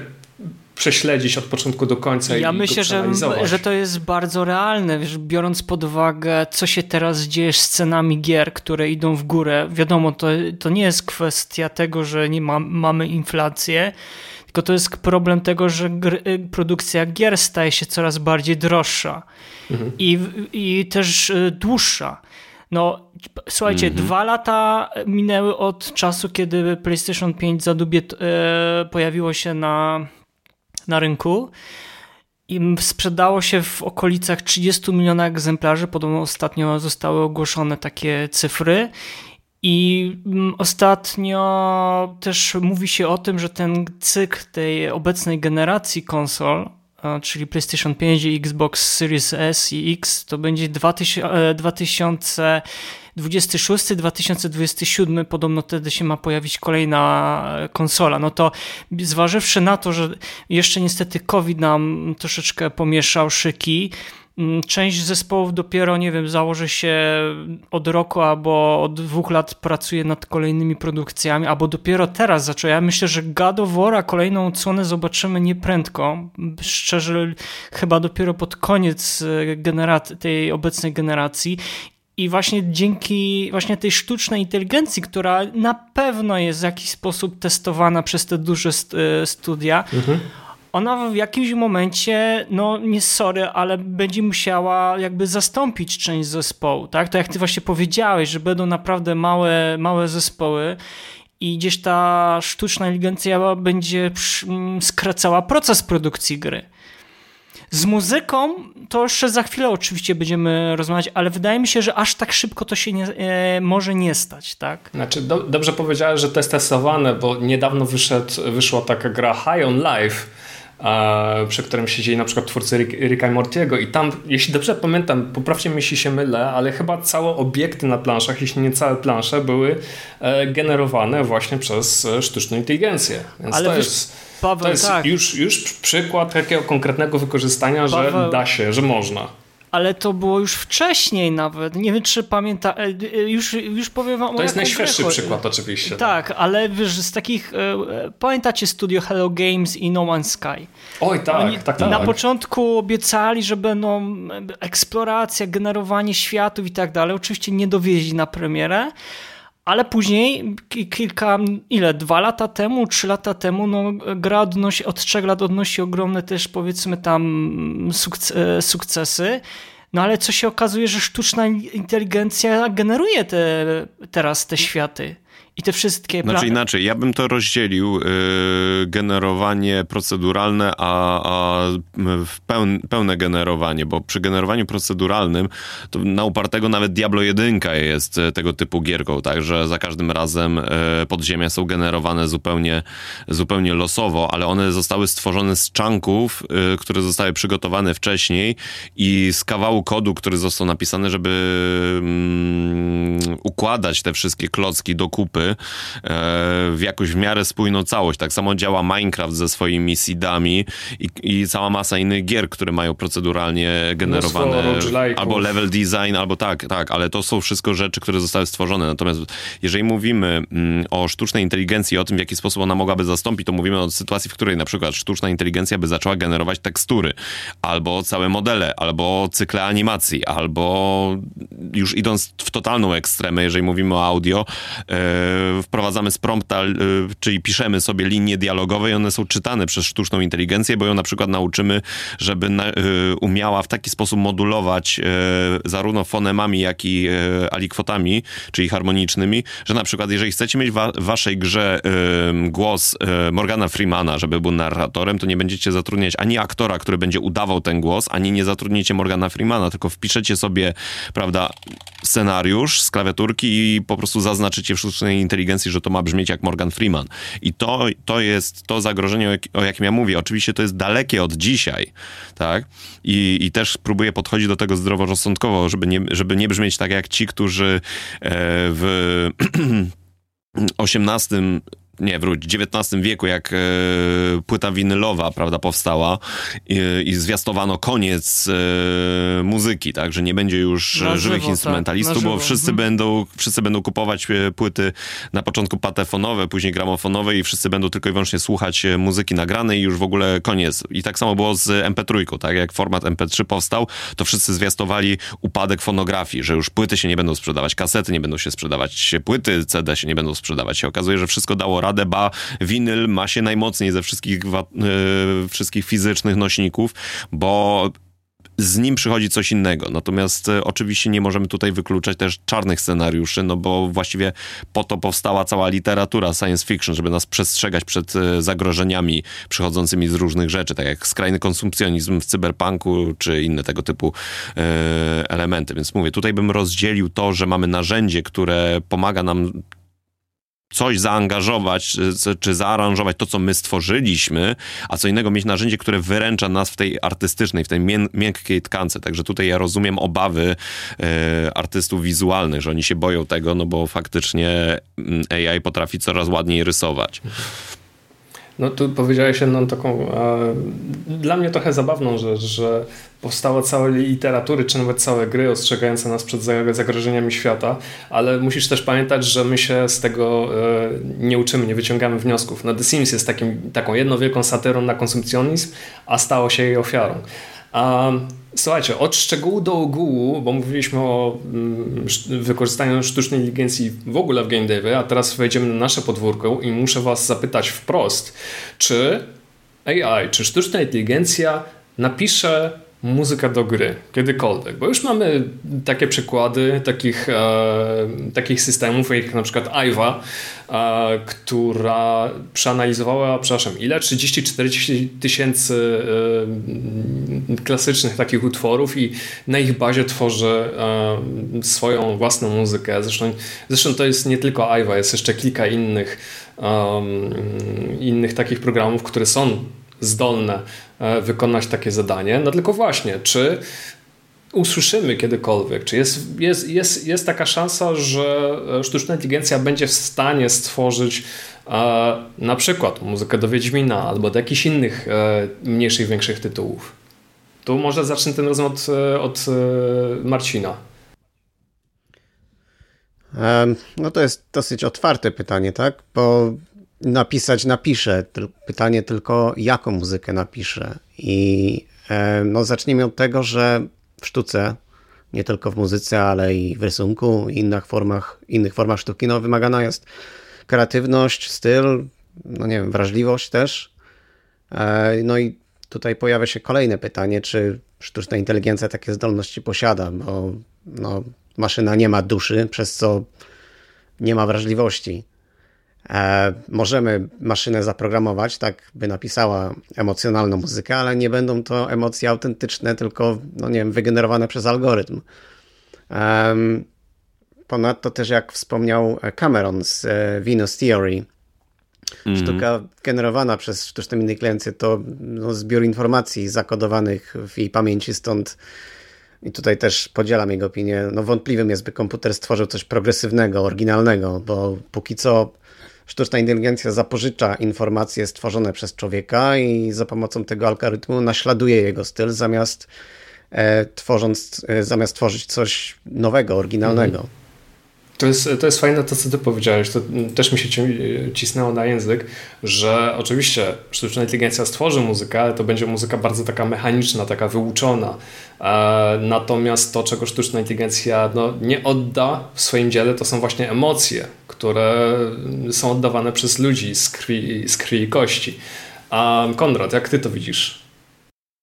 prześledzić od początku do końca ja i myślę, że, że to jest bardzo realne, wiesz, biorąc pod uwagę, co się teraz dzieje z cenami gier, które idą w górę. Wiadomo, to, to nie jest kwestia tego, że nie ma, mamy inflację, tylko to jest problem tego, że gr, y, produkcja gier staje się coraz bardziej droższa mhm. i, i też y, dłuższa. No, słuchajcie, mhm. dwa lata minęły od czasu, kiedy PlayStation 5 zadubie e, pojawiło się na, na rynku i sprzedało się w okolicach 30 milionów egzemplarzy. Podobno ostatnio zostały ogłoszone takie cyfry. I ostatnio też mówi się o tym, że ten cykl tej obecnej generacji konsol, czyli PlayStation 5 i Xbox Series S i X, to będzie 2026-2027, e, podobno wtedy się ma pojawić kolejna konsola. No to zważywszy na to, że jeszcze niestety COVID nam troszeczkę pomieszał szyki, część zespołów dopiero, nie wiem, założy się od roku albo od dwóch lat pracuje nad kolejnymi produkcjami, albo dopiero teraz zaczęła. Ja myślę, że God of kolejną odsłonę zobaczymy nieprędko. Szczerze, chyba dopiero pod koniec e, generac- tej obecnej generacji. I właśnie dzięki właśnie tej sztucznej inteligencji, która na pewno jest w jakiś sposób testowana przez te duże e, studia, mhm ona w jakimś momencie, no nie sorry, ale będzie musiała jakby zastąpić część zespołu, tak? To jak ty właśnie powiedziałeś, że będą naprawdę małe, małe zespoły i gdzieś ta sztuczna inteligencja będzie mm, skracała proces produkcji gry. Z muzyką to jeszcze za chwilę oczywiście będziemy rozmawiać, ale wydaje mi się, że aż tak szybko to się nie, e, może nie stać, tak? Znaczy, do, dobrze powiedziałeś, że to jest testowane, bo niedawno wyszedł, wyszła taka gra High on Life, przy którym siedzieli na przykład twórcy Rick, Ricka i Mortiego i tam, jeśli dobrze pamiętam, poprawcie mnie jeśli się mylę, ale chyba całe obiekty na planszach, jeśli nie całe plansze, były e, generowane właśnie przez e, sztuczną inteligencję. Więc ale to wiesz, jest, Paweł, to jest tak. już, już przykład takiego konkretnego wykorzystania, Paweł, że da się, że można ale to było już wcześniej nawet. Nie wiem, czy pamięta. E, e, już, już powiem wam To jest najświeższy przykład, oczywiście. Tak, ale wiesz, z takich. E, pamiętacie studio Hello Games i No Man's Sky? Oj, tak, Oni tak, tak. Na początku obiecali, że będą eksploracja, generowanie światów i tak dalej. Oczywiście nie dowieźli na premierę. Ale później, kilka, ile, dwa lata temu, trzy lata temu, no, gra odnosi, od trzech lat odnosi ogromne też, powiedzmy tam, sukcesy. No ale co się okazuje, że sztuczna inteligencja generuje te, teraz te światy. I te wszystkie... Znaczy inaczej, ja bym to rozdzielił, yy, generowanie proceduralne, a, a pełne, pełne generowanie, bo przy generowaniu proceduralnym to na upartego nawet Diablo 1 jest e, tego typu gierką, także za każdym razem yy, podziemia są generowane zupełnie, zupełnie losowo, ale one zostały stworzone z czanków, yy, które zostały przygotowane wcześniej i z kawału kodu, który został napisany, żeby mm, układać te wszystkie klocki do kupy, E, w jakąś w miarę spójną całość. Tak samo działa Minecraft ze swoimi seedami i, i cała masa innych gier, które mają proceduralnie generowane albo level design, albo tak, tak, ale to są wszystko rzeczy, które zostały stworzone. Natomiast jeżeli mówimy mm, o sztucznej inteligencji, o tym, w jaki sposób ona mogłaby zastąpić, to mówimy o sytuacji, w której na przykład sztuczna inteligencja by zaczęła generować tekstury, albo całe modele, albo cykle animacji, albo już idąc w totalną ekstremę, jeżeli mówimy o audio, yy, wprowadzamy z prompta, y, czyli piszemy sobie linie dialogowe i one są czytane przez sztuczną inteligencję, bo ją na przykład nauczymy, żeby y, umiała w taki sposób modulować zarówno fonemami, jak i alikwotami, czyli harmonicznymi, że na przykład jeżeli chcecie mieć w waszej grze głos Morgana Freemana, żeby był narratorem, to nie będziecie zatrudniać ani aktora, który będzie udawał ten głos, ani nie zatrudnicie Morgana Freemana, tylko wpiszecie sobie, prawda, scenariusz z klawiaturki i po prostu zaznaczycie w sztucznej inteligencji, że to ma brzmieć jak Morgan Freeman. I to, to jest to zagrożenie, o jakim ja mówię. Oczywiście to jest dalekie od dzisiaj, tak? I, i też próbuję podchodzić do tego zdroworozsądkowo, żeby nie, żeby nie brzmieć tak jak ci, którzy e, w XVIII nie, wróć, XIX wieku, jak e, płyta winylowa, prawda, powstała i, i zwiastowano koniec e, muzyki, tak, że nie będzie już na żywych żywo, instrumentalistów, tak, bo wszyscy mhm. będą, wszyscy będą kupować e, płyty na początku patefonowe, później gramofonowe i wszyscy będą tylko i wyłącznie słuchać e, muzyki nagranej i już w ogóle koniec. I tak samo było z MP3, tak, jak format MP3 powstał, to wszyscy zwiastowali upadek fonografii, że już płyty się nie będą sprzedawać, kasety nie będą się sprzedawać, płyty CD się nie będą sprzedawać. Się okazuje, że wszystko dało radę, ba winyl ma się najmocniej ze wszystkich, yy, wszystkich fizycznych nośników, bo z nim przychodzi coś innego. Natomiast e, oczywiście nie możemy tutaj wykluczać też czarnych scenariuszy, no bo właściwie po to powstała cała literatura science fiction, żeby nas przestrzegać przed e, zagrożeniami przychodzącymi z różnych rzeczy, tak jak skrajny konsumpcjonizm w cyberpunku, czy inne tego typu e, elementy. Więc mówię, tutaj bym rozdzielił to, że mamy narzędzie, które pomaga nam coś zaangażować, czy zaaranżować to, co my stworzyliśmy, a co innego mieć narzędzie, które wyręcza nas w tej artystycznej, w tej miękkiej tkance. Także tutaj ja rozumiem obawy e, artystów wizualnych, że oni się boją tego, no bo faktycznie mm, AI potrafi coraz ładniej rysować. No tu powiedziałeś jedną taką, e, dla mnie trochę zabawną rzecz, że powstało całe literatury, czy nawet całe gry ostrzegające nas przed zagrożeniami świata, ale musisz też pamiętać, że my się z tego e, nie uczymy, nie wyciągamy wniosków. No The Sims jest takim, taką jedną wielką satyrą na konsumpcjonizm, a stało się jej ofiarą. A, słuchajcie, od szczegółu do ogółu, bo mówiliśmy o mm, wykorzystaniu sztucznej inteligencji w ogóle w game devie, a teraz wejdziemy na nasze podwórko i muszę was zapytać wprost, czy AI, czy sztuczna inteligencja napisze muzyka do gry, kiedykolwiek. Bo już mamy takie przykłady takich, e, takich systemów, jak na przykład Aiva, e, która przeanalizowała, przepraszam, ile? 30-40 tysięcy e, klasycznych takich utworów i na ich bazie tworzy e, swoją własną muzykę. Zresztą, zresztą to jest nie tylko Aiva, jest jeszcze kilka innych, innych takich programów, które są zdolne e, wykonać takie zadanie. No tylko właśnie, czy usłyszymy kiedykolwiek, czy jest, jest, jest, jest taka szansa, że sztuczna inteligencja będzie w stanie stworzyć e, na przykład muzykę do Wiedźmina albo do jakichś innych e, mniejszych, większych tytułów. Tu może zacznę ten rozmowę od, od Marcina. No to jest dosyć otwarte pytanie, tak? Bo napisać napiszę. Pytanie tylko, jaką muzykę napiszę. I e, no, zacznijmy od tego, że w sztuce, nie tylko w muzyce, ale i w rysunku, i innych formach, innych formach sztuki, no, wymagana jest kreatywność, styl, no nie wiem, wrażliwość też. E, no i tutaj pojawia się kolejne pytanie, czy sztuczna inteligencja takie zdolności posiada, bo no, maszyna nie ma duszy, przez co nie ma wrażliwości. E, możemy maszynę zaprogramować, tak by napisała emocjonalną muzykę, ale nie będą to emocje autentyczne, tylko, no nie wiem, wygenerowane przez algorytm. Ponadto też, jak wspomniał Cameron z e, Venus Theory, mm. sztuka generowana przez sztuczną inteligencję to no, zbiór informacji zakodowanych w jej pamięci, stąd i tutaj też podzielam jego opinię, no wątpliwym jest, by komputer stworzył coś progresywnego, oryginalnego, bo póki co sztuczna inteligencja zapożycza informacje stworzone przez człowieka i za pomocą tego algorytmu naśladuje jego styl zamiast e, tworząc, e, zamiast tworzyć coś nowego, oryginalnego. Mhm. To jest, to jest fajne to, co ty powiedziałeś. To też mi się cisnęło na język, że oczywiście sztuczna inteligencja stworzy muzykę, ale to będzie muzyka bardzo taka mechaniczna, taka wyuczona. E, natomiast to, czego sztuczna inteligencja no, nie odda w swoim dziele, to są właśnie emocje, które są oddawane przez ludzi z krwi, z krwi i kości. A Konrad, jak ty to widzisz?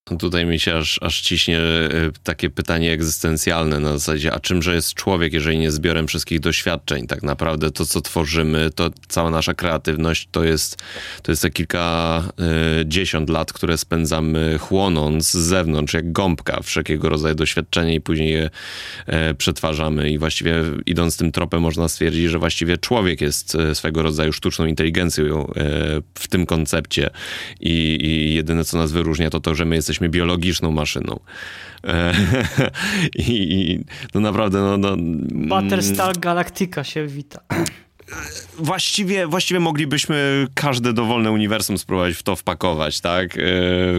Tutaj mi się aż, aż ciśnie e, takie pytanie egzystencjalne na zasadzie, a czymże jest człowiek, jeżeli nie zbiorem wszystkich doświadczeń? Tak naprawdę to, co tworzymy, to cała nasza kreatywność, to jest, to jest te kilka y, dziesiąt lat, które spędzamy chłonąc z zewnątrz, jak gąbka, wszelkiego rodzaju doświadczenie i później je y, przetwarzamy. I właściwie idąc tym tropem można stwierdzić, że właściwie człowiek jest swego rodzaju sztuczną inteligencją w tym koncepcie I, i jedyne, co nas wyróżnia, to to, że my jesteśmy jesteśmy biologiczną maszyną. E, I, i no naprawdę, no... no Battlestar Galactica się wita. właściwie, właściwie moglibyśmy każde dowolne uniwersum spróbować w to wpakować, tak? E,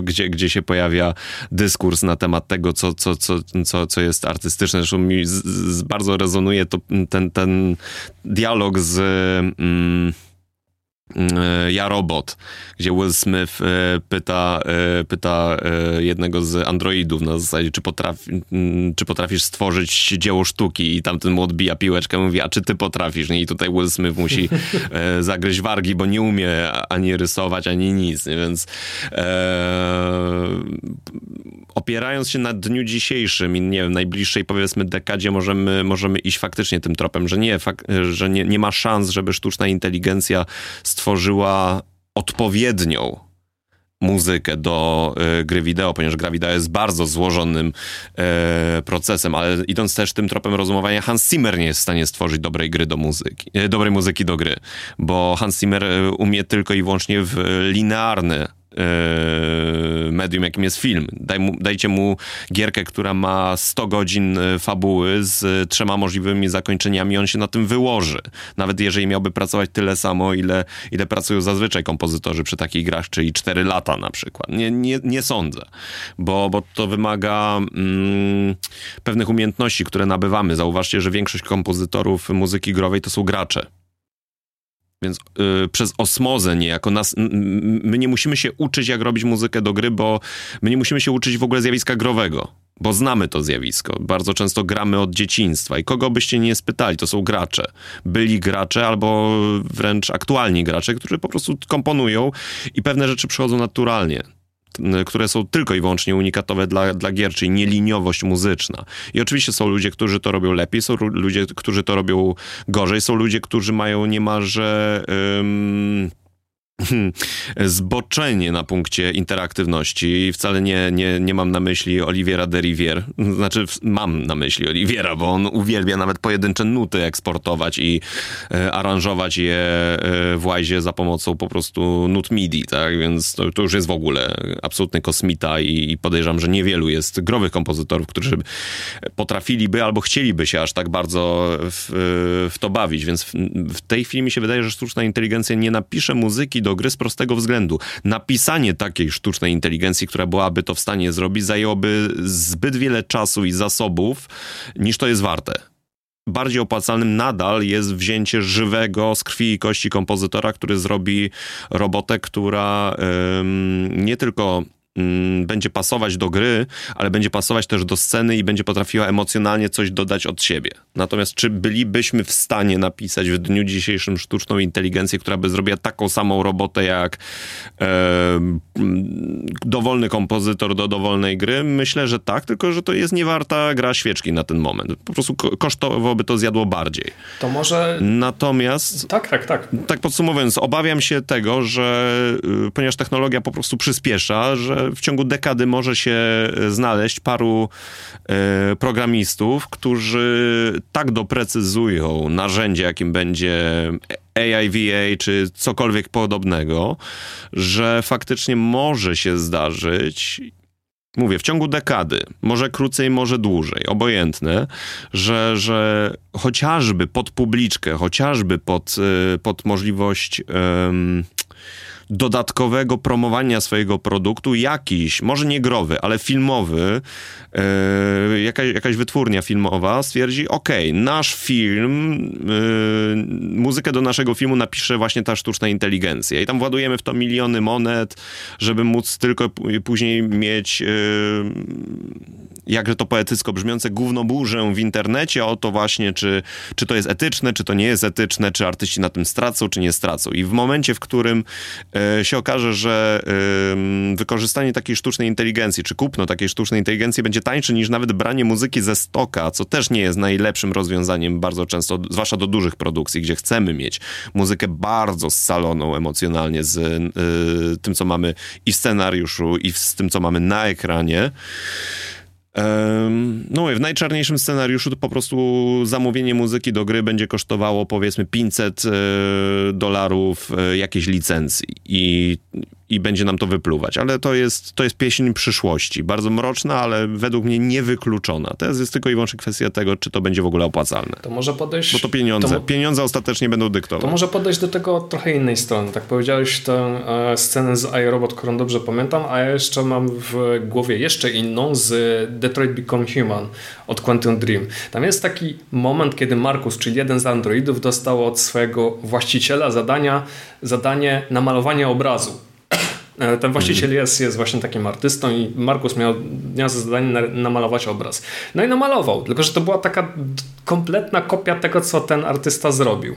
gdzie, gdzie się pojawia dyskurs na temat tego, co, co, co, co, co jest artystyczne. Zresztą mi z, z bardzo rezonuje to, ten, ten dialog z... Mm, ja Robot, gdzie Will Smith e, pyta, e, pyta jednego z androidów na zasadzie, czy, potrafi, czy potrafisz stworzyć dzieło sztuki i tamten mu odbija piłeczkę mówi, a czy ty potrafisz? I tutaj Will Smith musi zagryźć wargi, bo nie umie ani rysować, ani nic, więc e, opierając się na dniu dzisiejszym i nie wiem, najbliższej powiedzmy dekadzie możemy, możemy iść faktycznie tym tropem, że nie, fak, że nie, nie ma szans, żeby sztuczna inteligencja stworzyła odpowiednią muzykę do y, gry wideo, ponieważ gra wideo jest bardzo złożonym y, procesem, ale idąc też tym tropem rozumowania, Hans Zimmer nie jest w stanie stworzyć dobrej gry do muzyki, y, dobrej muzyki do gry, bo Hans Zimmer umie tylko i wyłącznie w linearny medium, jakim jest film. Daj mu, dajcie mu gierkę, która ma 100 godzin e, fabuły z trzema możliwymi zakończeniami, on się na tym wyłoży. Nawet jeżeli miałby pracować tyle samo, ile, ile pracują zazwyczaj kompozytorzy przy takich grach, czyli 4 lata na przykład. Nie, nie, nie sądzę, bo, bo to wymaga mm, pewnych umiejętności, które nabywamy. Zauważcie, że większość kompozytorów muzyki growej to są gracze. Więc y, przez osmozę niejako nas, my nie musimy się uczyć, jak robić muzykę do gry, bo my nie musimy się uczyć w ogóle zjawiska growego, bo znamy to zjawisko. Bardzo często gramy od dzieciństwa i kogo byście nie spytali, to są gracze. Byli gracze albo wręcz aktualni gracze, którzy po prostu komponują i pewne rzeczy przychodzą naturalnie które są tylko i wyłącznie unikatowe dla, dla gier, czyli nieliniowość muzyczna. I oczywiście są ludzie, którzy to robią lepiej, są ludzie, którzy to robią gorzej, są ludzie, którzy mają niemalże... Um, zboczenie na punkcie interaktywności i wcale nie, nie, nie mam na myśli Oliviera de Rivier. Znaczy, mam na myśli Oliviera, bo on uwielbia nawet pojedyncze nuty eksportować i e, aranżować je e, w Wise za pomocą po prostu nut MIDI, tak? Więc to, to już jest w ogóle absolutny kosmita i, i podejrzewam, że niewielu jest growych kompozytorów, którzy potrafiliby albo chcieliby się aż tak bardzo w, w to bawić. Więc w, w tej chwili mi się wydaje, że sztuczna inteligencja nie napisze muzyki do gry z prostego względu. Napisanie takiej sztucznej inteligencji, która byłaby to w stanie zrobić, zajęłoby zbyt wiele czasu i zasobów, niż to jest warte bardziej opłacalnym nadal jest wzięcie żywego z krwi i kości kompozytora, który zrobi robotę, która ym, nie tylko będzie pasować do gry, ale będzie pasować też do sceny i będzie potrafiła emocjonalnie coś dodać od siebie. Natomiast czy bylibyśmy w stanie napisać w dniu dzisiejszym sztuczną inteligencję, która by zrobiła taką samą robotę jak e, dowolny kompozytor do dowolnej gry? Myślę, że tak, tylko że to jest niewarta gra świeczki na ten moment. Po prostu kosztowo by to zjadło bardziej. To może... Natomiast... Tak, tak, tak. Tak podsumowując, obawiam się tego, że y, ponieważ technologia po prostu przyspiesza, że w ciągu dekady może się znaleźć paru e, programistów, którzy tak doprecyzują narzędzie, jakim będzie AIVA czy cokolwiek podobnego, że faktycznie może się zdarzyć, mówię, w ciągu dekady, może krócej, może dłużej, obojętne, że, że chociażby pod publiczkę, chociażby pod, e, pod możliwość dodatkowego promowania swojego produktu jakiś, może nie growy, ale filmowy, yy, jakaś, jakaś wytwórnia filmowa stwierdzi, ok, nasz film, yy, muzykę do naszego filmu napisze właśnie ta sztuczna inteligencja i tam władujemy w to miliony monet, żeby móc tylko później mieć yy, jakże to poetycko brzmiące gównoburzę w internecie o to właśnie, czy, czy to jest etyczne, czy to nie jest etyczne, czy artyści na tym stracą, czy nie stracą. I w momencie, w którym E, się okaże, że wykorzystanie takiej sztucznej inteligencji, czy kupno takiej sztucznej inteligencji będzie tańsze niż nawet branie muzyki ze stoka, co też nie jest najlepszym rozwiązaniem bardzo często, zwłaszcza do dużych produkcji, gdzie chcemy mieć muzykę bardzo scaloną emocjonalnie z y, tym, co mamy i w scenariuszu, i z tym, co mamy na ekranie. No w najczarniejszym scenariuszu to po prostu zamówienie muzyki do gry będzie kosztowało powiedzmy 500 e, dolarów e, jakiejś licencji. I, i będzie nam to wypluwać. Ale to jest, to jest pieśń przyszłości. Bardzo mroczna, ale według mnie niewykluczona. Teraz jest tylko i wyłącznie kwestia tego, czy to będzie w ogóle opłacalne. To może podejść... Bo to pieniądze. To, pieniądze ostatecznie będą dyktować. To może podejść do tego od trochę innej strony. Tak powiedziałeś tę e, scenę z iRobot, którą dobrze pamiętam, a ja jeszcze mam w głowie jeszcze inną z Detroit Become Human od Quantum Dream. Tam jest taki moment, kiedy Markus, czyli jeden z androidów, dostał od swojego właściciela zadania, zadanie namalowania obrazu. E, ten właściciel mhm. jest, jest właśnie takim artystą i Markus miał, miał za zadanie namalować obraz. No i namalował, tylko że to była taka kompletna kopia tego, co ten artysta zrobił.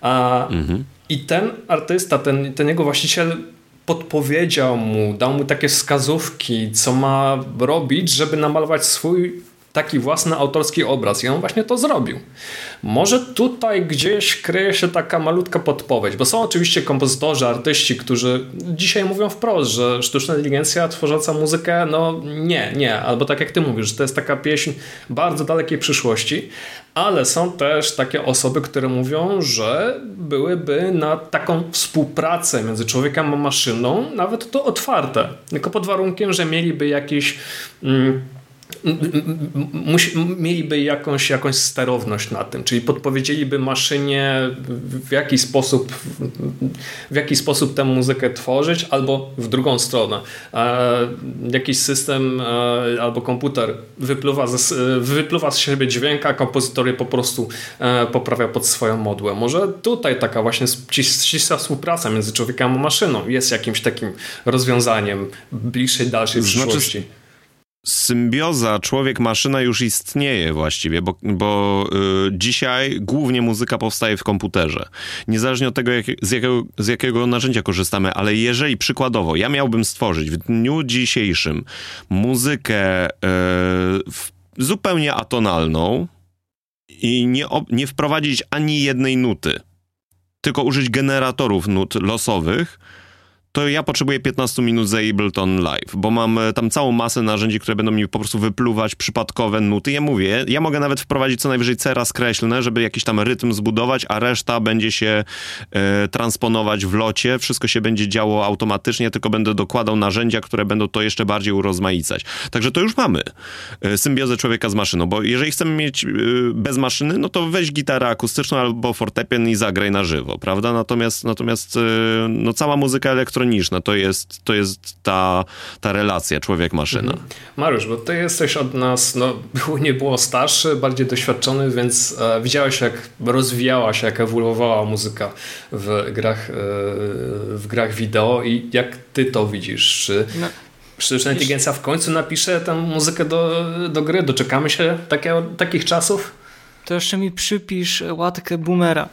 A, mhm. I ten artysta, ten, ten jego właściciel podpowiedział mu, dał mu takie wskazówki, co ma robić, żeby namalować swój taki własny autorski obraz. I on właśnie to zrobił. Może tutaj gdzieś kryje się taka malutka podpowiedź, bo są oczywiście kompozytorzy, artyści, którzy dzisiaj mówią wprost, że sztuczna inteligencja tworząca muzykę, no nie, nie, albo tak jak ty mówisz, że to jest taka pieśń bardzo dalekiej przyszłości, ale są też takie osoby, które mówią, że byłyby na taką współpracę między człowiekiem a maszyną nawet to otwarte, tylko pod warunkiem, że mieliby jakiś mm, musi, mieliby jakąś, jakąś sterowność na tym, czyli podpowiedzieliby maszynie w jaki sposób w jaki sposób tę muzykę tworzyć, albo w drugą stronę. E, jakiś system e, albo komputer wypluwa z, wypluwa z siebie dźwięk, a kompozytor je po prostu e, poprawia pod swoją modłę. Może tutaj taka właśnie ścisła współpraca między człowiekiem a maszyną jest jakimś takim rozwiązaniem bliższej, dalszej znaczy, przyszłości symbioza człowiek-maszyna już istnieje właściwie, bo, bo y, dzisiaj głównie muzyka powstaje w komputerze. Niezależnie od tego, jak, z, jakiego, z jakiego narzędzia korzystamy, ale jeżeli przykładowo ja miałbym stworzyć w dniu dzisiejszym muzykę y, zupełnie atonalną i nie, nie wprowadzić ani jednej nuty, tylko użyć generatorów nut losowych, to ja potrzebuję 15 minut z Ableton Live, bo mam e, tam całą masę narzędzi, które będą mi po prostu wypluwać przypadkowe nuty. Ja mówię, ja mogę nawet wprowadzić co najwyżej cera skreślne, żeby jakiś tam rytm zbudować, a reszta będzie się e, transponować w locie. Wszystko się będzie działo automatycznie, tylko będę dokładał narzędzia, które będą to jeszcze bardziej urozmaicać. Także to już mamy. E, symbiozę człowieka z maszyną, bo jeżeli chcemy mieć e, bez maszyny, no to weź gitarę akustyczną albo fortepian i zagraj na żywo, prawda? Natomiast, natomiast e, no, cała muzyka elektroniczna elektroniczna. To jest, to jest ta, ta relacja człowiek-maszyna. Mhm. Mariusz, bo ty jesteś od nas, no było, nie było starszy, bardziej doświadczony, więc e, widziałeś jak rozwijała się, jak ewoluowała muzyka w grach, e, w grach wideo i jak ty to widzisz? Czy no. sztuczna inteligencja w końcu napisze tę muzykę do, do gry? Doczekamy się takie, takich czasów? To jeszcze mi przypisz łatkę boomera.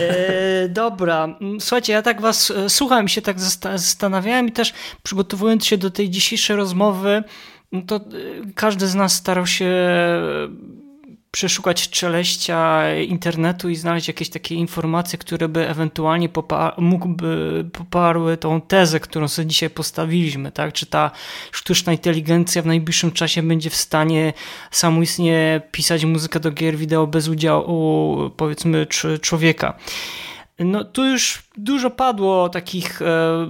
E, dobra, słuchajcie, ja tak was e, słuchałem się tak zastanawiałem i też przygotowując się do tej dzisiejszej rozmowy, no to e, każdy z nas starał się przeszukać czeleścia internetu i znaleźć jakieś takie informacje, które by ewentualnie popar mógłby poparły tą tezę, którą sobie dzisiaj postawiliśmy, tak? Czy ta sztuczna inteligencja w najbliższym czasie będzie w stanie samoistnie pisać muzykę do gier wideo bez udziału powiedzmy człowieka. No tu już dużo padło takich e,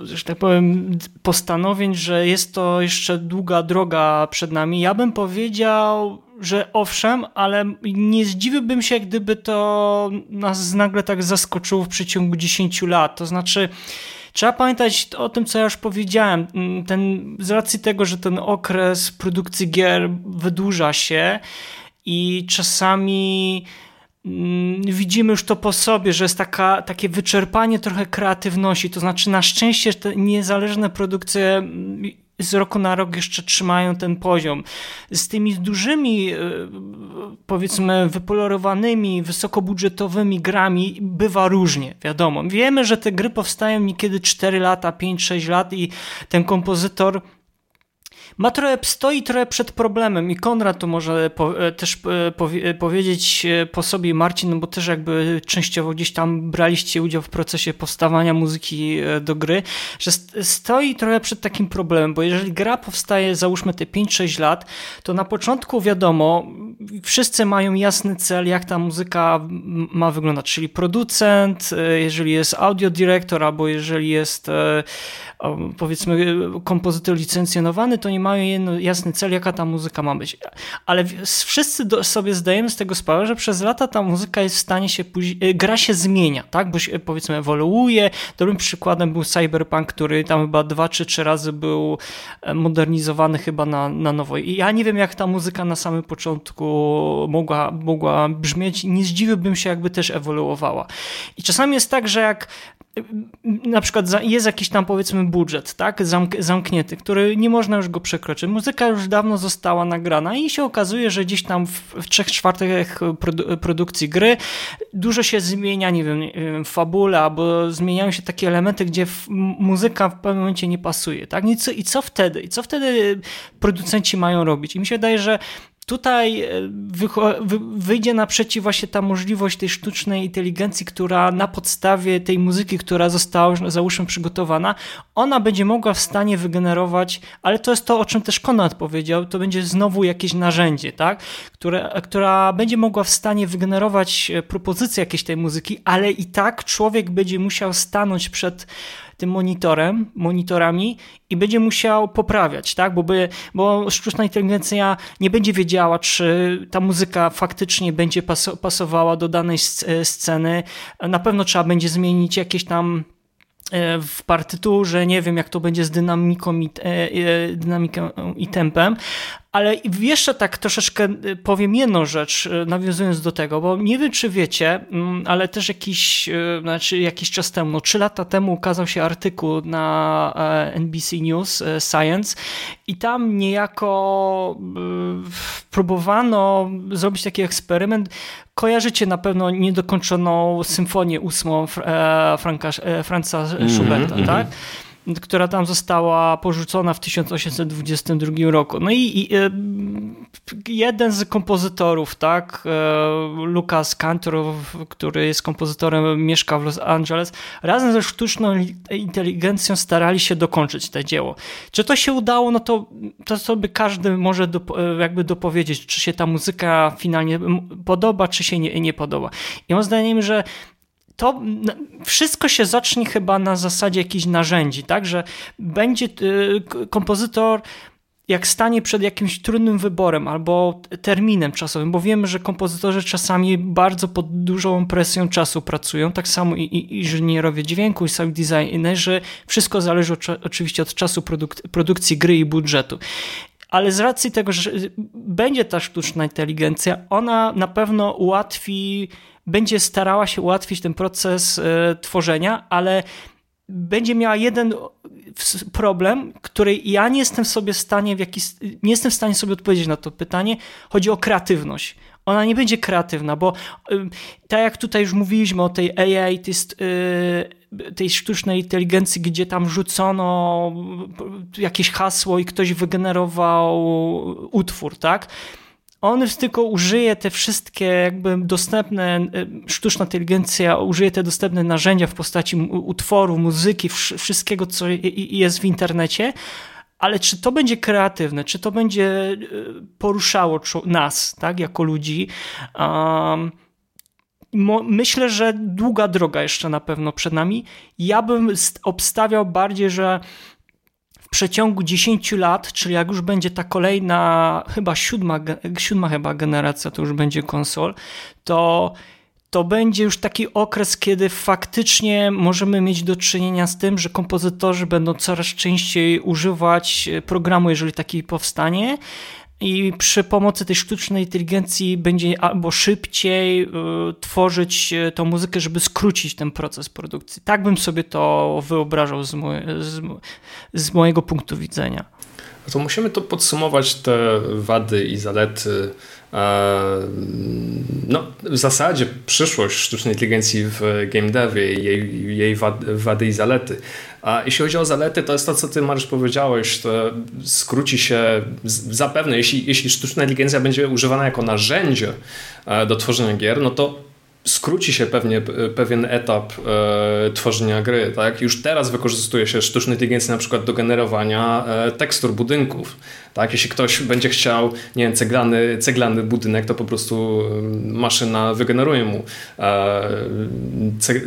że tak powiem, postanowień, że jest to jeszcze długa droga przed nami. Ja bym powiedział, że owszem, ale nie zdziwiłbym się, gdyby to nas nagle tak zaskoczyło w przeciągu 10 lat. To znaczy, trzeba pamiętać o tym, co ja już powiedziałem. Ten, z racji tego, że ten okres produkcji gier wydłuża się i czasami mm, widzimy już to po sobie, że jest taka, takie wyczerpanie trochę kreatywności. To znaczy, na szczęście te niezależne produkcje z roku na rok jeszcze trzymają ten poziom. Z tymi dużymi, e, powiedzmy, wypolerowanymi, wysokobudżetowymi grami bywa różnie, wiadomo. Wiemy, że te gry powstają niekiedy 4 lata, 5-6 lat i ten kompozytor ma trochę, stoi trochę przed problemem i Konrad to może po, e, też e, powie, powiedzieć po sobie Marcin, no bo też jakby częściowo gdzieś tam braliście udział w procesie powstawania muzyki do gry, że stoi trochę przed takim problemem, bo jeżeli gra powstaje załóżmy te 5-6 lat, to na początku wiadomo, wszyscy mają jasny cel, jak ta muzyka ma wyglądać, czyli producent, jeżeli jest audio director, albo jeżeli jest powiedzmy kompozytor licencjonowany, to nie mają jasny cel, jaka ta muzyka ma być. Ale wszyscy sobie zdajemy z tego sprawę, że przez lata ta muzyka jest w stanie się później, e, gra się zmienia, tak? Bo się, powiedzmy ewoluuje. Dobrym przykładem był Cyberpunk, który tam chyba dwa czy trzy razy był e, modernizowany chyba na, na nowo. I ja nie wiem, jak ta muzyka na samym początku mogła, mogła brzmieć. Nie zdziwiłbym się, jakby też ewoluowała. I czasami jest tak, że jak na przykład jest jakiś tam powiedzmy budżet, tak, Zamk zamknięty, który nie można już go przekroczyć. Muzyka już dawno została nagrana i się okazuje, że gdzieś tam w, w trzech czwartych produ produkcji gry dużo się zmienia, nie wiem, nie wiem, fabula, albo zmieniają się takie elementy, gdzie muzyka w pewnym momencie nie pasuje, tak, I co, i co wtedy? I co wtedy producenci mają robić? I mi się wydaje, że tutaj e, wyjdzie naprzeciw właśnie ta możliwość tej sztucznej inteligencji, która na podstawie tej muzyki, która została załóżmy przygotowana, ona będzie mogła w stanie wygenerować, ale to jest to, o czym też Konrad powiedział, to będzie znowu jakieś narzędzie, tak? Które, która będzie mogła w stanie wygenerować e, propozycję jakiejś tej muzyki, ale i tak człowiek będzie musiał stanąć przed tym monitorem, monitorami i będzie musiał poprawiać, tak? Bo, by, bo sztuczna inteligencja nie będzie wiedziała, czy ta muzyka faktycznie będzie pasowała do danej sceny. Na pewno trzeba będzie zmienić jakieś tam e, w partyturze, nie wiem jak to będzie z dynamiką i, e, e, dynamiką i tempem, ale jeszcze tak troszeczkę y, powiem jedną rzecz, y, nawiązując do tego, bo nie wiem, czy wiecie, mm, ale też jakiś, y, znaczy jakiś czas temu, no trzy lata temu ukazał się artykuł na e, NBC News Science i tam niejako próbowano zrobić taki eksperyment. Kojarzycie na pewno niedokończoną symfonię ósmą e, Franka, e, Franza Schuberta, mm -hmm, tak? Mm -hmm która tam została porzucona w 1822 roku. No i, i e, jeden z kompozytorów, tak, e, Lucas Cantor, który jest kompozytorem, mieszka w Los Angeles, razem ze sztuczną inteligencją starali się dokończyć to dzieło. Czy to się udało, no to, to sobie każdy może do, e, jakby dopowiedzieć, czy się ta muzyka finalnie podoba, czy się nie, nie podoba. I mam zdaniem, że to wszystko się zacznie chyba na zasadzie jakichś narzędzi, tak, że będzie y, kompozytor jak stanie przed jakimś trudnym wyborem albo terminem czasowym, bo wiemy, że kompozytorzy czasami bardzo pod dużą presją czasu pracują, tak samo i, i inżynierowie dźwięku i sound designerzy, wszystko zależy oczywiście od czasu produk produkcji gry i budżetu. Ale z racji tego, że będzie ta sztuczna inteligencja, ona na pewno ułatwi będzie starała się ułatwić ten proces e, tworzenia, ale będzie miała jeden problem, który ja nie jestem sobie w stanie w jakiś, nie jestem w stanie sobie odpowiedzieć na to pytanie. Chodzi o kreatywność. Ona nie będzie kreatywna, bo tak jak tutaj już mówiliśmy o tej AI, tej, e, tej sztucznej inteligencji, gdzie tam rzucono jakieś hasło i ktoś wygenerował utwór, tak? On już tylko użyje te wszystkie jakby dostępne, e, sztuczna inteligencja użyje te dostępne narzędzia w postaci utworu, muzyki, wszystkiego, co jest w internecie, ale czy to będzie kreatywne, czy to będzie e, poruszało nas, tak, jako ludzi, um, myślę, że długa droga jeszcze na pewno przed nami. Ja bym obstawiał bardziej, że przeciągu 10 lat, czyli jak już będzie ta kolejna, chyba siódma, siódma chyba generacja, to już będzie konsol, to to będzie już taki okres, kiedy faktycznie możemy mieć do czynienia z tym, że kompozytorzy będą coraz częściej używać programu, jeżeli taki powstanie, i przy pomocy tej sztucznej inteligencji będzie albo szybciej y, tworzyć y, tą muzykę, żeby skrócić ten proces produkcji. Tak bym sobie to wyobrażał z, z, z mojego punktu widzenia. No to musimy to podsumować te wady i zalety no, w zasadzie przyszłość sztucznej inteligencji w game devie, jej, jej wady i zalety. A jeśli chodzi o zalety, to jest to, co ty Mariusz powiedziałeś, to skróci się zapewne, jeśli, jeśli sztuczna inteligencja będzie używana jako narzędzie do tworzenia gier, no to skróci się pewnie pewien etap e, tworzenia gry. Tak? Już teraz wykorzystuje się sztuczną inteligencję na przykład do generowania e, tekstur budynków. Tak? Jeśli ktoś będzie chciał, nie wiem, ceglany, ceglany budynek, to po prostu maszyna wygeneruje mu e,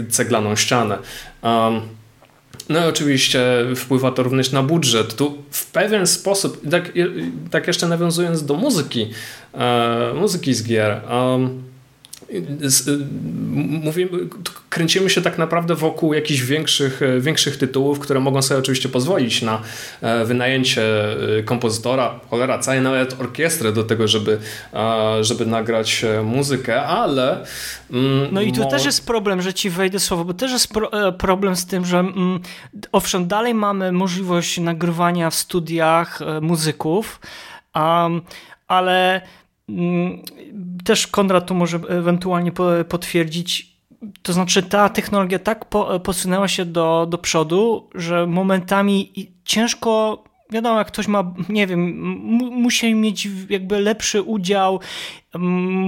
ceglaną ścianę. Um, no i oczywiście wpływa to również na budżet. Tu w pewien sposób, tak, tak jeszcze nawiązując do muzyki, e, muzyki z gier, um, mówimy, kręcimy się tak naprawdę wokół jakichś większych, e, większych tytułów, które mogą sobie oczywiście pozwolić na e, wynajęcie e, kompozytora, cholera, całej nawet orkiestry do tego, żeby, żeby nagrać muzykę, ale... Mm, no i tu też jest problem, że ci wejdę słowo, bo też jest pro, problem z tym, że mm, owszem, dalej mamy możliwość nagrywania w studiach muzyków, um, ale też Konrad tu może ewentualnie potwierdzić. To znaczy, ta technologia tak posunęła się do, do przodu, że momentami ciężko wiadomo, jak ktoś ma, nie wiem, musi mieć jakby lepszy udział Mm,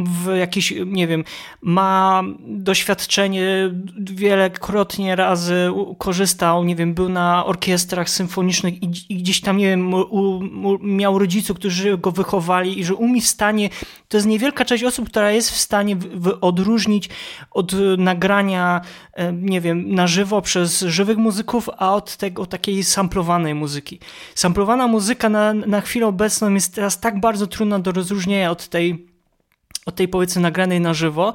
w jakiś, nie wiem, ma doświadczenie, wielokrotnie razy korzystał, nie wiem, był na orkiestrach symfonicznych i, i gdzieś tam, nie wiem, u, u, miał rodziców, którzy go wychowali i że umie w stanie, to jest niewielka część osób, która jest w stanie w, w odróżnić od nagrania, e, nie wiem, na żywo przez żywych muzyków, a od tego takiej samplowanej muzyki. Samplowana muzyka na, na chwilę obecną jest teraz tak bardzo trudna do rozróżnienia od tej od tej powiedzmy nagranej na żywo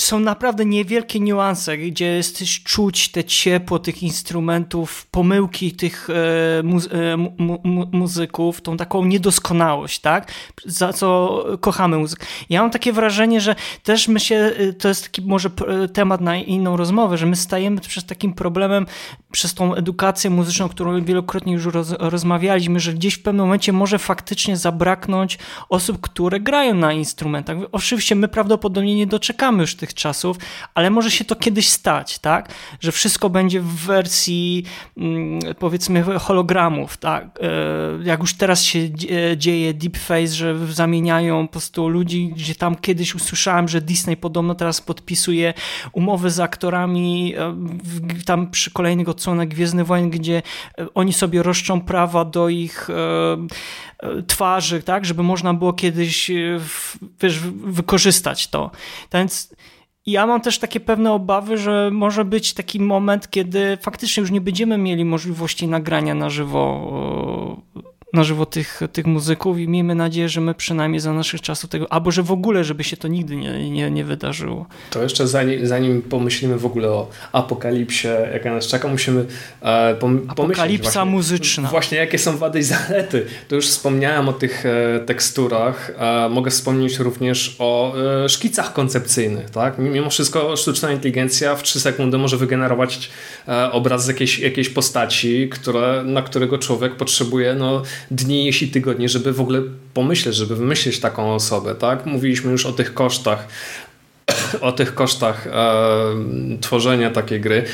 są naprawdę niewielkie niuanse, gdzie jesteś czuć te ciepło tych instrumentów, pomyłki tych e, e, mu mu muzyków, tą taką niedoskonałość, tak? Za co kochamy muzykę. Ja mam takie wrażenie, że też my się, e, to jest taki może temat na inną rozmowę, że my stajemy przed takim problemem, przez tą edukację muzyczną, którą wielokrotnie już roz rozmawialiśmy, że gdzieś w pewnym momencie może faktycznie zabraknąć osób, które grają na instrumentach. Oczywiście my prawdopodobnie nie doczekamy już tych czasów, ale może się to kiedyś stać, tak? Że wszystko będzie w wersji mm, powiedzmy hologramów, tak? E, jak już teraz się dzieje deepface, że zamieniają po prostu ludzi, gdzie tam kiedyś usłyszałem, że Disney podobno teraz podpisuje umowy z aktorami e, tam przy kolejnych odsłonach Gwiezdnych Wojen, gdzie e, oni sobie roszczą prawa do ich twarzy, tak, żeby można było kiedyś wiesz, wykorzystać to. Więc ja mam też takie pewne obawy, że może być taki moment, kiedy faktycznie już nie będziemy mieli możliwości nagrania na żywo na żywo tych, tych muzyków i miejmy nadzieję, że my przynajmniej za naszych czasów tego, albo że w ogóle, żeby się to nigdy nie, nie, nie wydarzyło. To jeszcze zanim, zanim pomyślimy w ogóle o apokalipsie, jaka nas czeka, musimy e, pom Apokalipsa właśnie, muzyczna. Właśnie jakie są wady i zalety. To już wspomniałem o tych e, teksturach, e, mogę wspomnieć również o e, szkicach koncepcyjnych. Tak? Mimo wszystko sztuczna inteligencja w 3 sekundy może wygenerować e, obraz z jakiejś, jakiejś postaci, które, na którego człowiek potrzebuje no, dni, jeśli tygodnie, żeby w ogóle pomyśleć, żeby wymyślić taką osobę, tak? Mówiliśmy już o tych kosztach, o tych kosztach e, tworzenia takiej gry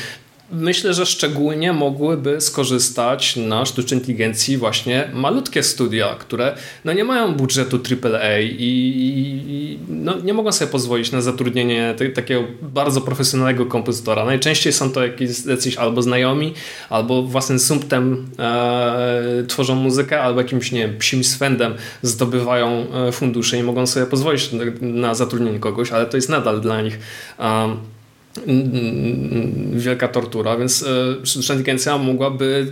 myślę, że szczególnie mogłyby skorzystać na sztucznej inteligencji właśnie malutkie studia, które no nie mają budżetu AAA i, i no nie mogą sobie pozwolić na zatrudnienie takiego bardzo profesjonalnego kompozytora. Najczęściej są to jakieś jacyś albo znajomi, albo własnym sumptem e, tworzą muzykę, albo jakimś, nie wiem, psim swędem zdobywają e, fundusze i mogą sobie pozwolić na, na zatrudnienie kogoś, ale to jest nadal dla nich um, wielka tortura, więc e, sztuczna inteligencja mogłaby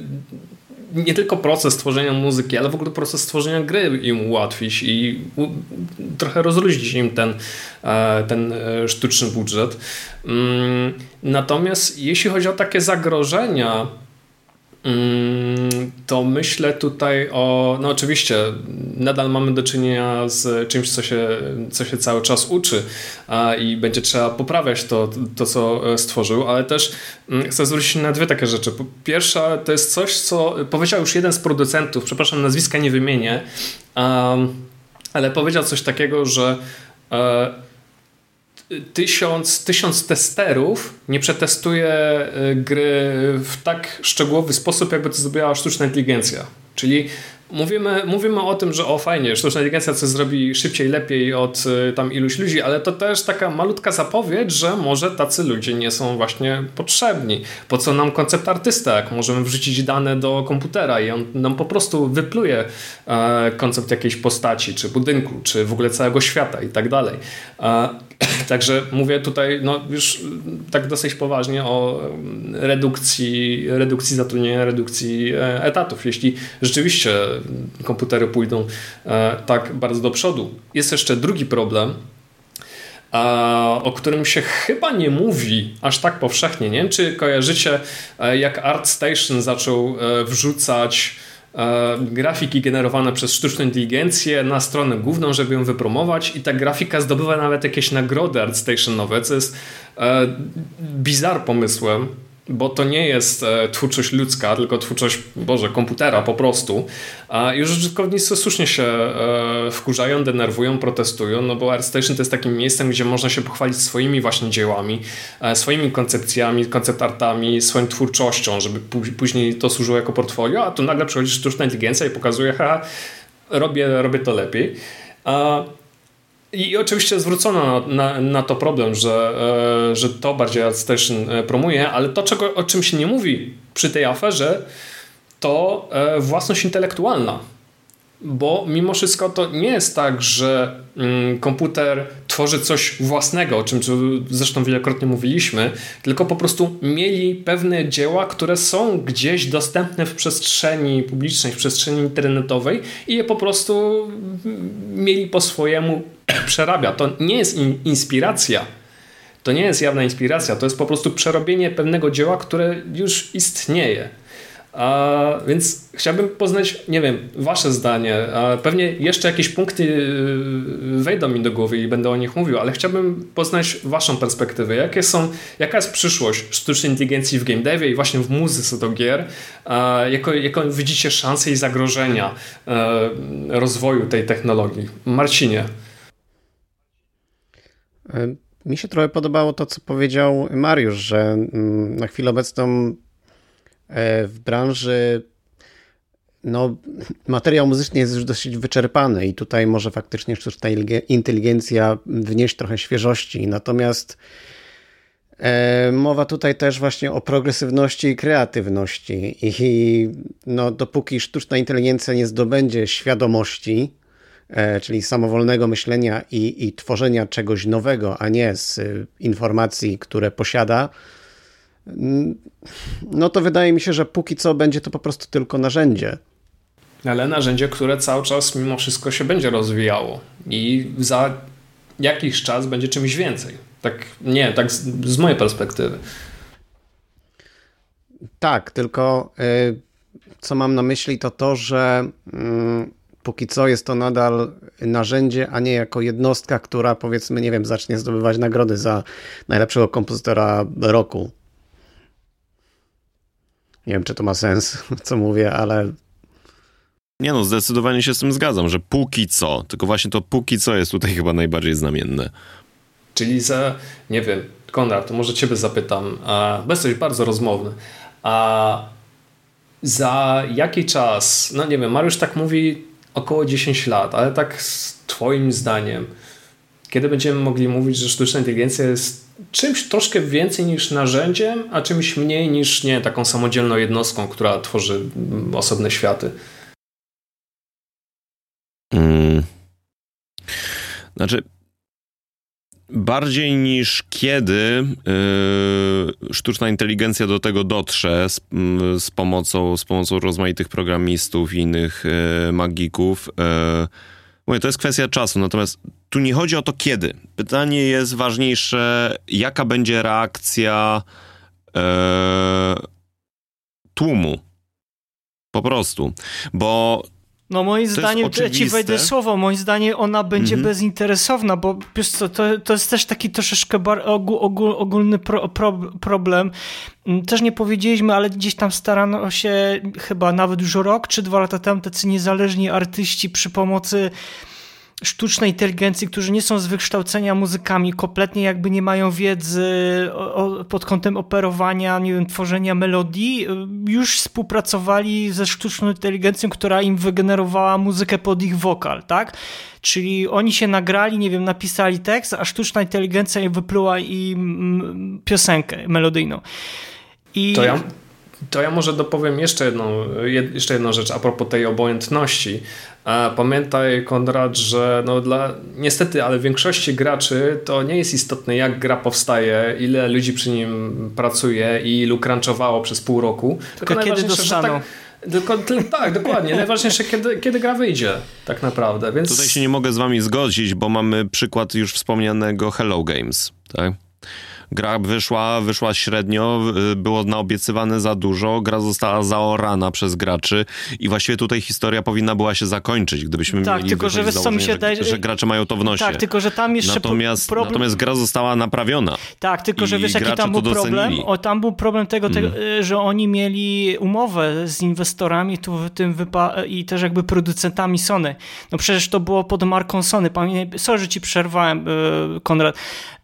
nie tylko proces tworzenia muzyki, ale w ogóle proces tworzenia gry im ułatwić i trochę rozluźnić im ten, e, ten e, sztuczny budżet. Mm, natomiast jeśli chodzi o takie zagrożenia, to myślę tutaj o, no oczywiście nadal mamy do czynienia z czymś, co się, co się cały czas uczy a, i będzie trzeba poprawiać to, to, co e, stworzył, ale też mm, chcę zwrócić na dwie takie rzeczy. Pierwsza to jest coś, co powiedział już jeden z producentów, przepraszam, nazwiska nie wymienię, ale powiedział coś takiego, że e, tysiąc, tysiąc testerów nie przetestuje e, gry w tak szczegółowy sposób, jakby to zrobiła sztuczna inteligencja. Czyli mówimy, mówimy o tym, że o fajnie, sztuczna inteligencja coś zrobi szybciej, lepiej od y, tam iluś ludzi, ale to też taka malutka zapowiedź, że może tacy ludzie nie są właśnie potrzebni. Po co nam koncept artysta, jak możemy wrzucić dane do komputera i on nam po prostu wypluje e, koncept jakiejś postaci, czy budynku, czy w ogóle całego świata i tak dalej. Także mówię tutaj no, już tak dosyć poważnie o redukcji, redukcji zatrudnienia, redukcji e, etatów. Jeśli rzeczywiście komputery pójdą e, tak bardzo do przodu. Jest jeszcze drugi problem, o którym się chyba nie mówi aż tak powszechnie. Nie wiem, czy kojarzycie, e, jak ArtStation zaczął wrzucać grafiki generowane przez sztuczną inteligencję na stronę główną, żeby ją wypromować i ta grafika zdobywa nawet jakieś nagrody ArtStationowe, co jest bizar pomysłem, bo to nie jest e, twórczość ludzka, tylko twórczość, Boże, komputera po prostu. A już użytkownicy słusznie się e, wkurzają, denerwują, protestują, no bo ArtStation to jest takim miejscem, gdzie można się pochwalić swoimi właśnie dziełami, e, swoimi koncepcjami, konceptartami, swoją twórczością, żeby później to służyło jako portfolio, a tu nagle przychodzi sztuczna inteligencja i pokazuje, ha, robię, robię to lepiej. I oczywiście zwrócono na, na, na to problem, że, e, że to bardziej AdStation e, promuje, ale to, czego, o czym się nie mówi przy tej aferze, to e, własność intelektualna. Bo mimo wszystko to nie jest tak, że mm, komputer tworzy coś własnego, o czym zresztą wielokrotnie mówiliśmy, tylko po prostu mieli pewne dzieła, które są gdzieś dostępne w przestrzeni publicznej, w przestrzeni internetowej i je po prostu mm, mieli po swojemu przerabia. To nie jest in inspiracja. To nie jest jawna inspiracja, to jest po prostu przerobienie pewnego dzieła, które już istnieje. A, więc chciałbym poznać, nie wiem, wasze zdanie. A pewnie jeszcze jakieś punkty y, wejdą mi do głowy i będę o nich mówił, ale chciałbym poznać waszą perspektywę. Jakie są, jaka jest przyszłość sztucznej inteligencji w game devie i właśnie w muzyce do gier? A, jako, jako widzicie szanse i zagrożenia e, rozwoju tej technologii? Marcinie. E, mi się trochę podobało to, co powiedział Mariusz, że mm, na chwilę obecną E, w branży no, materiał muzyczny jest już dosyć wyczerpany i tutaj może faktycznie sztuczna inteligencja wnieść trochę świeżości. Natomiast e, mowa tutaj też właśnie o progresywności i kreatywności. I no, dopóki sztuczna inteligencja nie zdobędzie świadomości, czyli samowolnego myślenia i, i tworzenia czegoś nowego, a nie z informacji, które posiada, no to wydaje mi się, że póki co będzie to po prostu tylko narzędzie. Ale narzędzie, które cały czas mimo wszystko się będzie rozwijało i za jakiś czas będzie czymś więcej. Tak, nie, tak z, z mojej perspektywy. Tak, tylko y, co mam na myśli to to, że mm, póki co jest to nadal narzędzie, a nie jako jednostka, która powiedzmy, nie wiem, zacznie zdobywać nagrody za najlepszego kompozytora roku nie wiem, czy to ma sens, co mówię, ale. Nie no, zdecydowanie się z tym zgadzam, że póki co, tylko właśnie to póki co jest tutaj chyba najbardziej znamienne. Czyli za, nie wiem, Konrad, to może ciebie zapytam, bo jesteś bardzo rozmowny, a za jaki czas, no nie wiem, Mariusz tak mówi około 10 lat, ale tak z twoim zdaniem, kiedy będziemy mogli mówić, że sztuczna inteligencja jest czymś troszkę więcej niż narzędziem, a czymś mniej niż nie taką samodzielną jednostką, która tworzy mm, osobne światy. Hmm. Znaczy, bardziej niż kiedy yy, sztuczna inteligencja do tego dotrze z, yy, z, pomocą, z pomocą rozmaitych programistów i innych yy, magików. Yy, mówię, to jest kwestia czasu, natomiast tu nie chodzi o to kiedy. Pytanie jest ważniejsze, jaka będzie reakcja e, tłumu. Po prostu. Bo no moim zdaniem, ja ci wejdę słowo, moim zdaniem ona będzie mm -hmm. bezinteresowna, bo wiesz co, to, to jest też taki troszeczkę bar, ogól, ogól, ogólny pro, pro, problem. Mm, też nie powiedzieliśmy, ale gdzieś tam starano się chyba nawet już rok czy dwa lata temu tacy niezależni artyści przy pomocy sztucznej inteligencji, którzy nie są z wykształcenia muzykami, kompletnie jakby nie mają wiedzy o, o, pod kątem operowania, nie wiem, tworzenia melodii, już współpracowali ze sztuczną inteligencją, która im wygenerowała muzykę pod ich wokal, tak? Czyli oni się nagrali, nie wiem, napisali tekst, a sztuczna inteligencja wypluła im piosenkę melodyjną. I... To ja, to ja może dopowiem jeszcze jedną, jeszcze jedną rzecz a propos tej obojętności. Pamiętaj, Konrad, że no dla, niestety, ale większości graczy to nie jest istotne, jak gra powstaje, ile ludzi przy nim pracuje i ilu crunchowało przez pół roku. Tylko, tylko kiedy dostaną. Tak, tylko, tak, dokładnie. Najważniejsze, kiedy, kiedy gra wyjdzie, tak naprawdę. Więc... Tutaj się nie mogę z wami zgodzić, bo mamy przykład już wspomnianego Hello Games, tak? Gra wyszła, wyszła średnio, y, było naobiecywane za dużo, gra została zaorana przez graczy i właściwie tutaj historia powinna była się zakończyć, gdybyśmy tak, mieli tylko, że, co mi się daje... że gracze mają to w nosie. Tak, tylko że tam jeszcze natomiast, problem... natomiast gra została naprawiona. Tak, tylko że wiesz jaki tam był problem? O, tam był problem tego, mm. że oni mieli umowę z inwestorami tu w tym wypa- i też jakby producentami Sony. No przecież to było pod marką Sony. Pamiętaj, sorry, że ci przerwałem, y, Konrad.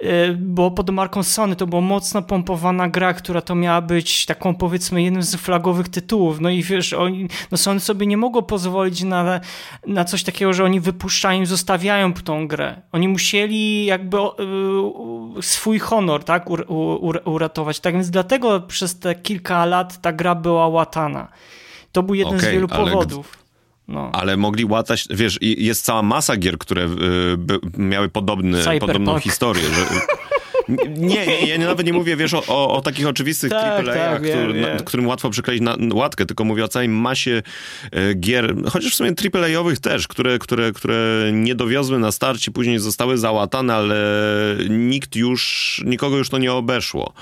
Y, było pod marką Sony Sony to była mocno pompowana gra, która to miała być taką powiedzmy jednym z flagowych tytułów. No i wiesz, oni, no Sony sobie nie mogło pozwolić na, na coś takiego, że oni wypuszczają i zostawiają tą grę. Oni musieli jakby y, swój honor tak, ur, ur, uratować. Tak więc dlatego przez te kilka lat ta gra była łatana. To był jeden okay, z wielu powodów. No. Ale mogli łatać, wiesz, jest cała masa gier, które y, miały podobny, podobną historię, że nie, nie, ja nawet nie mówię, wiesz, o, o takich oczywistych tak, AAA, tak, który, na, którym łatwo przykleić na, łatkę, tylko mówię o całej masie e, gier, chociaż w sumie AAA-owych też, które, które, które nie dowiozły na starcie, później zostały załatane, ale nikt już, nikogo już to nie obeszło.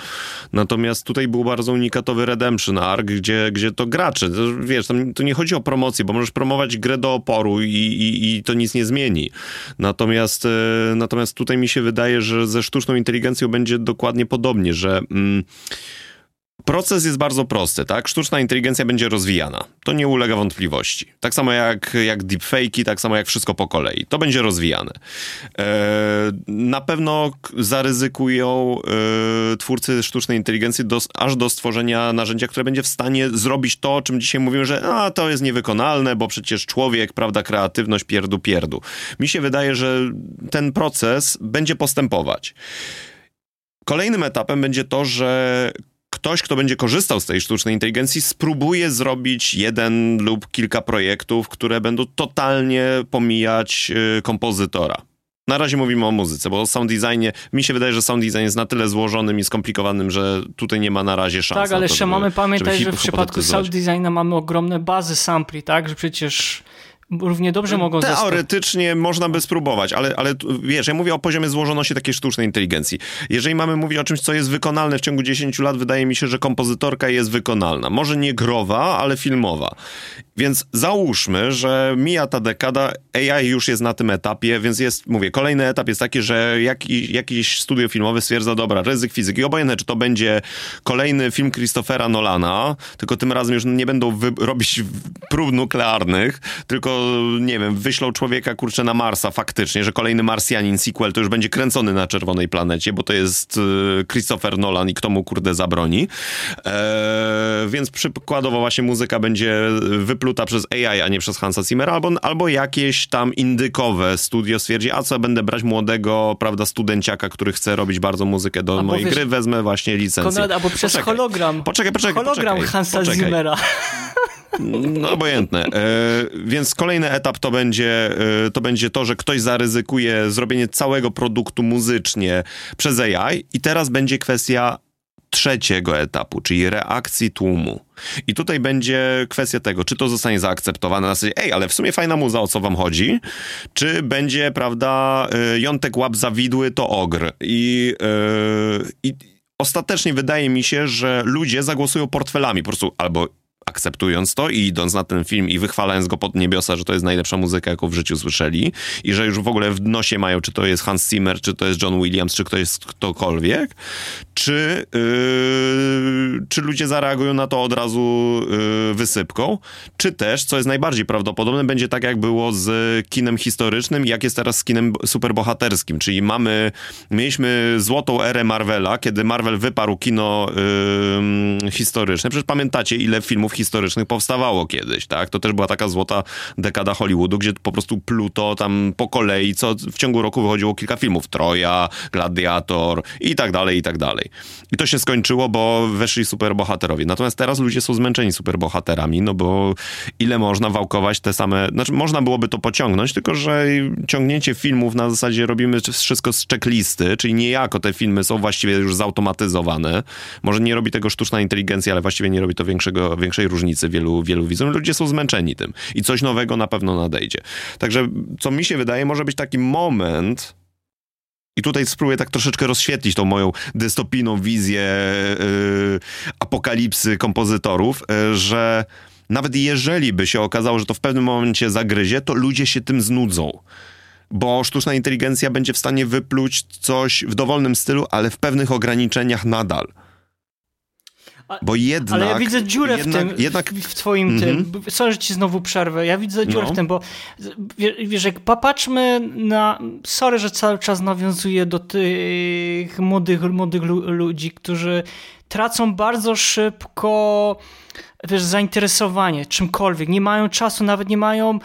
Natomiast tutaj był bardzo unikatowy Redemption Arc, gdzie, gdzie to gracze, to, wiesz, tam to nie chodzi o promocję, bo możesz promować grę do oporu i, i, i to nic nie zmieni. Natomiast, e, natomiast tutaj mi się wydaje, że ze sztuczną inteligencją będzie dokładnie podobnie, że mm, proces jest bardzo prosty, tak? Sztuczna inteligencja będzie rozwijana. To nie ulega wątpliwości. Tak samo jak, jak deepfake'i, tak samo jak wszystko po kolei. To będzie rozwijane. E, na pewno zaryzykują e, twórcy sztucznej inteligencji do, aż do stworzenia narzędzia, które będzie w stanie zrobić to, o czym dzisiaj mówimy, że a, to jest niewykonalne, bo przecież człowiek, prawda, kreatywność, pierdu, pierdu. Mi się wydaje, że ten proces będzie postępować. Kolejnym etapem będzie to, że ktoś, kto będzie korzystał z tej sztucznej inteligencji, spróbuje zrobić jeden lub kilka projektów, które będą totalnie pomijać y, kompozytora. Na razie mówimy o muzyce, bo o sound designie, mi się wydaje, że sound design jest na tyle złożonym i skomplikowanym, że tutaj nie ma na razie szans. Tak, ale jeszcze mamy pamiętać, że w przypadku sound designa mamy ogromne bazy sampli, tak, że przecież równie dobrze mogą Teoretycznie można by spróbować, ale, ale wiesz, ja mówię o poziomie złożoności takiej sztucznej inteligencji. Jeżeli mamy mówić o czymś, co jest wykonalne w ciągu 10 lat, wydaje mi się, że kompozytorka jest wykonalna. Może nie growa, ale filmowa. Więc załóżmy, że mija ta dekada, AI już jest na tym etapie, więc jest, mówię, kolejny etap jest taki, że jakiś, jakiś studio filmowe stwierdza, dobra, ryzyk fizyki, obojętne, czy to będzie kolejny film Christophera Nolana, tylko tym razem już nie będą robić prób nuklearnych, tylko, nie wiem, wyślą człowieka, kurczę, na Marsa faktycznie, że kolejny Marsjanin sequel to już będzie kręcony na czerwonej planecie, bo to jest y, Christopher Nolan i kto mu, kurde, zabroni. Eee, więc przykładowo właśnie muzyka będzie wypluta przez AI, a nie przez Hansa Zimmera, albo, albo jakieś tam indykowe studio stwierdzi, a co będę brać młodego, prawda, studenciaka, który chce robić bardzo muzykę do albo mojej wiesz, gry, wezmę właśnie licencję. Konrad, albo przez poczekaj, hologram. Poczekaj, poczekaj, Hologram poczekaj, Hansa poczekaj. Zimmera. No obojętne. E, więc kolejny etap to będzie, e, to będzie to, że ktoś zaryzykuje zrobienie całego produktu muzycznie przez AI i teraz będzie kwestia trzeciego etapu, czyli reakcji tłumu. I tutaj będzie kwestia tego, czy to zostanie zaakceptowane na zasadzie, ej, ale w sumie fajna muza, o co wam chodzi, czy będzie, prawda, y, jątek łap zawidły to ogr. I, yy, i ostatecznie wydaje mi się, że ludzie zagłosują portfelami, po prostu albo akceptując to i idąc na ten film i wychwalając go pod niebiosa, że to jest najlepsza muzyka, jaką w życiu słyszeli i że już w ogóle w nosie mają, czy to jest Hans Zimmer, czy to jest John Williams, czy ktoś jest ktokolwiek, czy, yy, czy ludzie zareagują na to od razu yy, wysypką, czy też, co jest najbardziej prawdopodobne, będzie tak, jak było z kinem historycznym, jak jest teraz z kinem superbohaterskim, czyli mamy, mieliśmy złotą erę Marvela, kiedy Marvel wyparł kino yy, historyczne. Przecież pamiętacie, ile filmów historycznych powstawało kiedyś, tak? To też była taka złota dekada Hollywoodu, gdzie po prostu pluto tam po kolei, co w ciągu roku wychodziło kilka filmów. Troja, Gladiator i tak dalej, i tak dalej. I to się skończyło, bo weszli superbohaterowie. Natomiast teraz ludzie są zmęczeni superbohaterami, no bo ile można wałkować te same... Znaczy, można byłoby to pociągnąć, tylko że ciągnięcie filmów na zasadzie robimy wszystko z checklisty, czyli niejako te filmy są właściwie już zautomatyzowane. Może nie robi tego sztuczna inteligencja, ale właściwie nie robi to większego, większej różnicy wielu, wielu widzom. Ludzie są zmęczeni tym i coś nowego na pewno nadejdzie. Także, co mi się wydaje, może być taki moment, i tutaj spróbuję tak troszeczkę rozświetlić tą moją dystopijną wizję yy, apokalipsy kompozytorów, yy, że nawet jeżeli by się okazało, że to w pewnym momencie zagryzie, to ludzie się tym znudzą. Bo sztuczna inteligencja będzie w stanie wypluć coś w dowolnym stylu, ale w pewnych ograniczeniach nadal. Bo jednak... Ale ja widzę dziurę jednak, w tym, jednak... w twoim -hmm. tym, mhm. sorry, że ci znowu przerwę, ja widzę dziurę no. w tym, bo wiesz, jak popatrzmy na, sorry, że cały czas nawiązuję do tych młodych, młodych ludzi, którzy tracą bardzo szybko wiesz, zainteresowanie czymkolwiek, nie mają czasu, nawet nie mają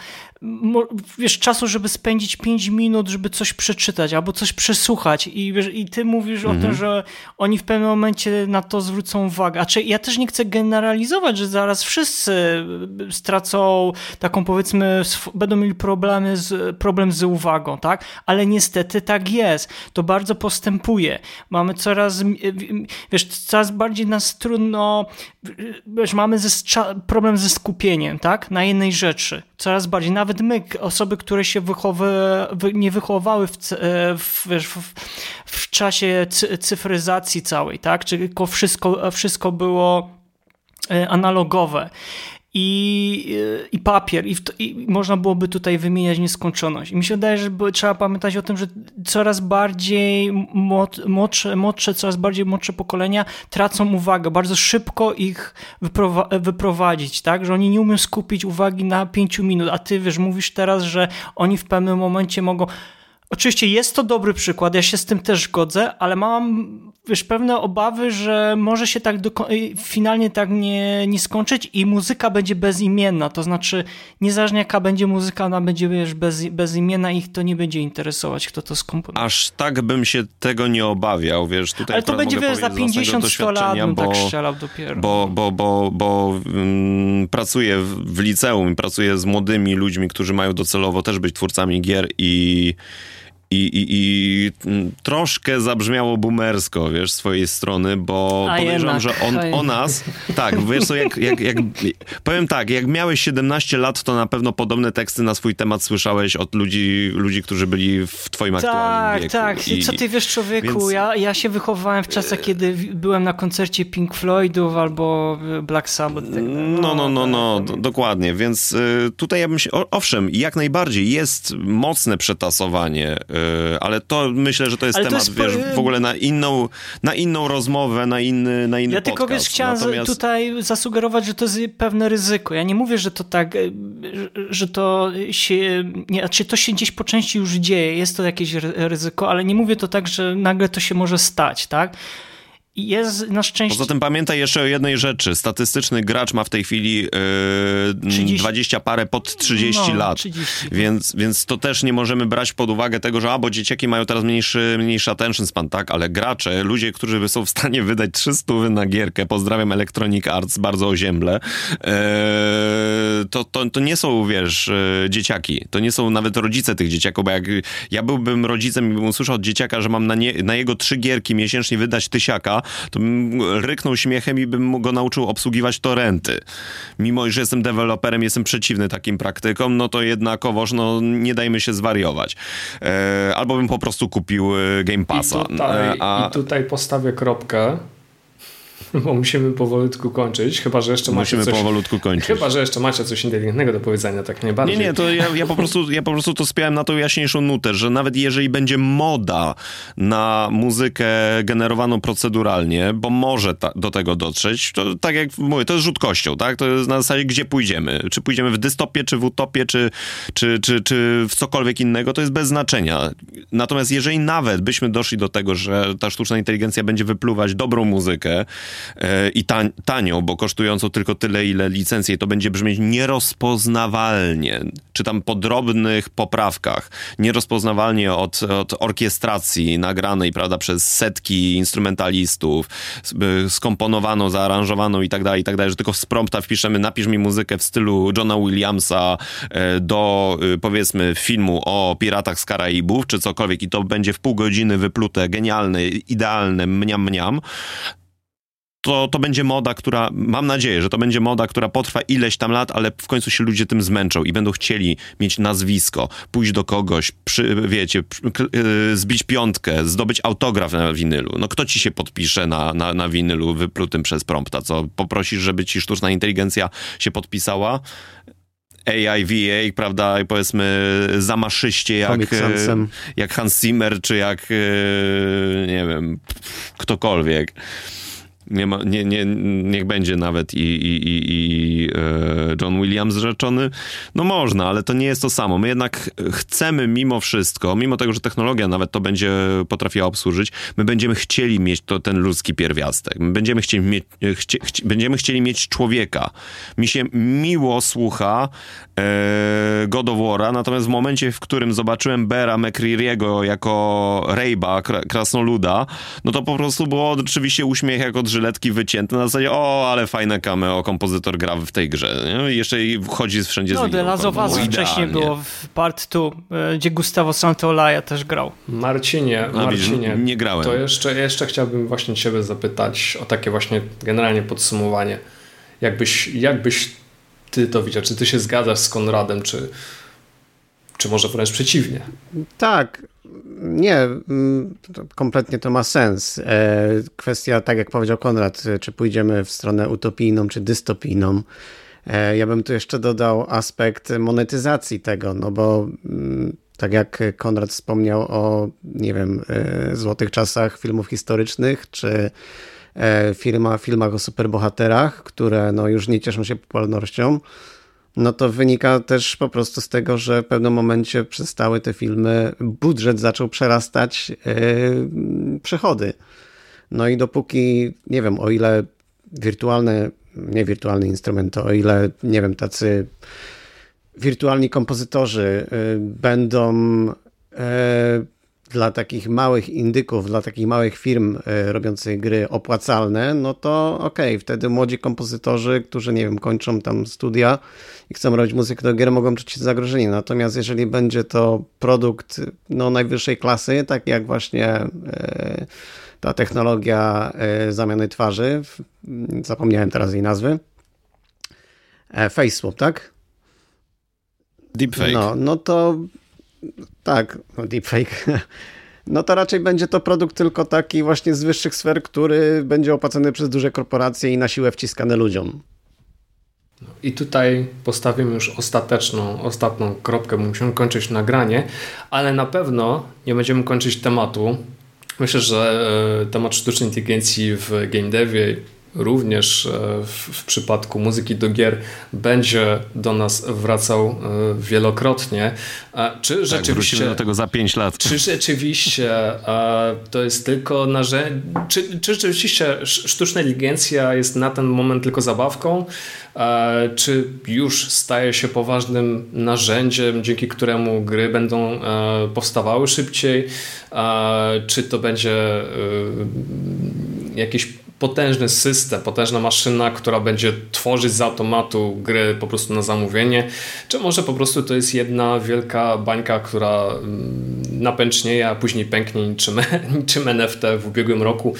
wiesz, czasu, żeby spędzić 5 minut, żeby coś przeczytać albo coś przesłuchać i, wiesz, i ty mówisz mhm. o tym, mhm. że oni w pewnym momencie na to zwrócą uwagę. A czy ja też nie chcę generalizować, że zaraz wszyscy stracą taką powiedzmy, będą mieli problemy z, problem z uwagą, tak? Ale niestety tak jest. To bardzo postępuje. Mamy coraz, wiesz, coraz bardziej nas trudno, wiesz, mamy ze, problem ze skupieniem, tak? Na jednej rzeczy. Coraz bardziej. Nawet my, osoby, które się wychowy, nie wychowały w, e, w, w, w czasie cyfryzacji całej, tak? Czyli wszystko, wszystko było e, analogowe i, i papier, i, i, można byłoby tutaj wymieniać nieskończoność. I mi się wydaje, że trzeba pamiętać o tym, że coraz bardziej młodsze, młodsze, coraz bardziej młodsze pokolenia tracą uwagę, bardzo szybko ich wyprowadzić, tak, że oni nie umieją skupić uwagi na pięciu minut, a ty wiesz, mówisz teraz, że oni w pewnym momencie mogą Oczywiście jest to dobry przykład, ja się z tym też godzę, ale mam wiesz, pewne obawy, że może się tak finalnie tak nie, nie skończyć i muzyka będzie bezimienna, to znaczy niezależnie jaka będzie muzyka, ona będzie wiesz, bez, bezimienna i ich to nie będzie interesować, kto to skomponuje. Aż tak bym się tego nie obawiał, wiesz, tutaj Ale to będzie wiesz, za 50-100 lat bym tak bo, tak strzelał dopiero. Bo, bo, bo, bo um, pracuję w, w liceum i pracuję z młodymi ludźmi, którzy mają docelowo też być twórcami gier i i, i, i troszkę zabrzmiało boomersko, wiesz, z swojej strony, bo A podejrzewam, że on, o nas, tak, wiesz co, jak, jak, jak, powiem tak, jak miałeś 17 lat, to na pewno podobne teksty na swój temat słyszałeś od ludzi, ludzi którzy byli w twoim tak, aktualnym wieku. Tak, tak, co ty wiesz, człowieku, więc... ja, ja się wychowałem w czasach, kiedy byłem na koncercie Pink Floydów albo Black Sabbath. Tak, no, no, no, no, tak. dokładnie, więc y, tutaj ja bym się, owszem, jak najbardziej jest mocne przetasowanie y, E, ale to myślę, że to jest ale temat, to jest... wiesz, w ogóle na inną, na inną rozmowę, na inny, na inny Ja podcast. tylko, wiesz, chciałem Natomiast... tutaj zasugerować, że to jest pewne ryzyko. Ja nie mówię, że to tak, e, że to się, nie, znaczy to się gdzieś po części już dzieje, jest to jakieś ryzyko, ale nie mówię to tak, że nagle to się może stać, tak? Jest na szczęście... Poza tym pamiętaj jeszcze o jednej rzeczy. Statystyczny gracz ma w tej chwili yy, 30... 20 parę pod 30 no, lat. 30. Więc, więc to też nie możemy brać pod uwagę tego, że a, bo dzieciaki mają teraz mniejszy, mniejszy attention span, tak? Ale gracze, ludzie, którzy są w stanie wydać 300 na gierkę, pozdrawiam Electronic Arts, bardzo ozięble, yy, to, to, to nie są, wiesz, yy, dzieciaki. To nie są nawet rodzice tych dzieciaków, bo jak ja byłbym rodzicem i bym usłyszał od dzieciaka, że mam na, nie, na jego trzy gierki miesięcznie wydać tysiaka, to bym ryknął śmiechem i bym go nauczył obsługiwać torenty. Mimo, że jestem deweloperem, jestem przeciwny takim praktykom, no to jednakowoż, no nie dajmy się zwariować. E, albo bym po prostu kupił e, Game Passa. I tutaj, e, A... i tutaj postawię kropkę. Bo musimy powolutku kończyć, chyba że jeszcze musimy macie coś... powolutku kończyć. Chyba, że jeszcze macie coś inteligentnego do powiedzenia, tak najbardziej. Nie, nie, to ja, ja, po, prostu, ja po prostu to spiałem na tą jaśniejszą nutę, że nawet jeżeli będzie moda na muzykę generowaną proceduralnie, bo może ta, do tego dotrzeć, to tak jak mówię, to jest rzut kością, tak? To jest na zasadzie, gdzie pójdziemy. Czy pójdziemy w dystopię, czy w utopię, czy, czy, czy, czy w cokolwiek innego, to jest bez znaczenia. Natomiast jeżeli nawet byśmy doszli do tego, że ta sztuczna inteligencja będzie wypluwać dobrą muzykę, i tań, tanią, bo kosztującą tylko tyle, ile licencje, to będzie brzmieć nierozpoznawalnie, czy tam po drobnych poprawkach, nierozpoznawalnie od, od orkiestracji nagranej, prawda, przez setki instrumentalistów, skomponowaną, zaaranżowaną i tak dalej, i tak dalej, że tylko z prompta wpiszemy, napisz mi muzykę w stylu Johna Williamsa e, do, y, powiedzmy, filmu o piratach z Karaibów, czy cokolwiek. I to będzie w pół godziny wyplute, genialne, idealne, mniam, mniam, to, to będzie moda, która, mam nadzieję, że to będzie moda, która potrwa ileś tam lat, ale w końcu się ludzie tym zmęczą i będą chcieli mieć nazwisko, pójść do kogoś, przy, wiecie, yy, zbić piątkę, zdobyć autograf na winylu. No kto ci się podpisze na, na, na winylu wyplutym przez prompta? Co, poprosisz, żeby ci sztuczna inteligencja się podpisała? AI, VA, prawda, powiedzmy zamaszyście jak, e, jak Hans Zimmer, czy jak, e, nie wiem, ktokolwiek nie ma, nie, nie, niech będzie nawet i, i, i, i e, John Williams rzeczony, no można, ale to nie jest to samo. My jednak chcemy mimo wszystko, mimo tego, że technologia nawet to będzie potrafiła obsłużyć, my będziemy chcieli mieć to, ten ludzki pierwiastek. My będziemy chcieli mieć, chcie, chcie, będziemy chcieli mieć człowieka. Mi się miło słucha e, God of natomiast w momencie, w którym zobaczyłem Bera McCreary'ego jako Rejba, krasnoluda, no to po prostu było oczywiście uśmiech jak od żyletki wycięte na zasadzie, o, ale fajne cameo, kompozytor gra w tej grze. Nie? I jeszcze wchodzi wszędzie no, z No, The Last of Us wcześniej było w Part 2, e, gdzie Gustavo Santaolalla też grał. Marcinie, Marcinie, nie grałem. To jeszcze, jeszcze chciałbym właśnie ciebie zapytać o takie właśnie generalnie podsumowanie. Jakbyś, jakbyś ty to widział? Czy ty się zgadzasz z Konradem, czy, czy może wręcz przeciwnie? Tak, nie, mm, kompletnie to ma sens. E, kwestia, tak jak powiedział Konrad, czy pójdziemy w stronę utopijną czy dystopijną. E, ja bym tu jeszcze dodał aspekt monetyzacji tego, no bo mm, tak jak Konrad wspomniał o, nie wiem, e, złotych czasach filmów historycznych, czy filmach, filmach o superbohaterach, które no już nie cieszą się popularnością, no to wynika też po prostu z tego, że w pewnym momencie przestały te filmy, budżet zaczął przerastać yy, przychody. No i dopóki, nie wiem, o ile wirtualne, nie wirtualne instrumenty, o ile, nie wiem, tacy wirtualni kompozytorzy yy, będą yy, dla takich małych indyków, dla takich małych firm e, robiących gry opłacalne, no to okej, okay, wtedy młodzi kompozytorzy, którzy, nie wiem, kończą tam studia i chcą robić muzykę do gier, mogą czuć się zagrożeni. Natomiast jeżeli będzie to produkt no, najwyższej klasy, tak jak właśnie e, ta technologia e, zamiany twarzy, zapomniałem teraz jej nazwy, FaceSwap, tak? Deepfake. No, no to tak, no deepfake. No to raczej będzie to produkt tylko taki właśnie z wyższych sfer, który będzie opłacony przez duże korporacje i na siłę wciskany ludziom. I tutaj postawimy już ostateczną, ostatnią kropkę, bo musimy kończyć nagranie, ale na pewno nie będziemy kończyć tematu. Myślę, że e, temat sztucznej inteligencji w game devie również e, w, przypadku muzyki do gier będzie do nas wracał e, wielokrotnie. Czy tak, rzeczywiście do tego za 5 lat. Czy rzeczywiście to jest tylko narzędzie, czy, czy rzeczywiście sztuczna inteligencja jest na ten moment tylko zabawką, czy już staje się poważnym narzędziem, dzięki któremu gry będą e, powstawały szybciej, czy to będzie jakiś potężny system, potężna maszyna, która będzie tworzyć z automatu gry po prostu na zamówienie, czy może po prostu to jest jedna wielka bańka, która mm, napęcznieje, a później pęknie niczym, niczym NFT w ubiegłym roku.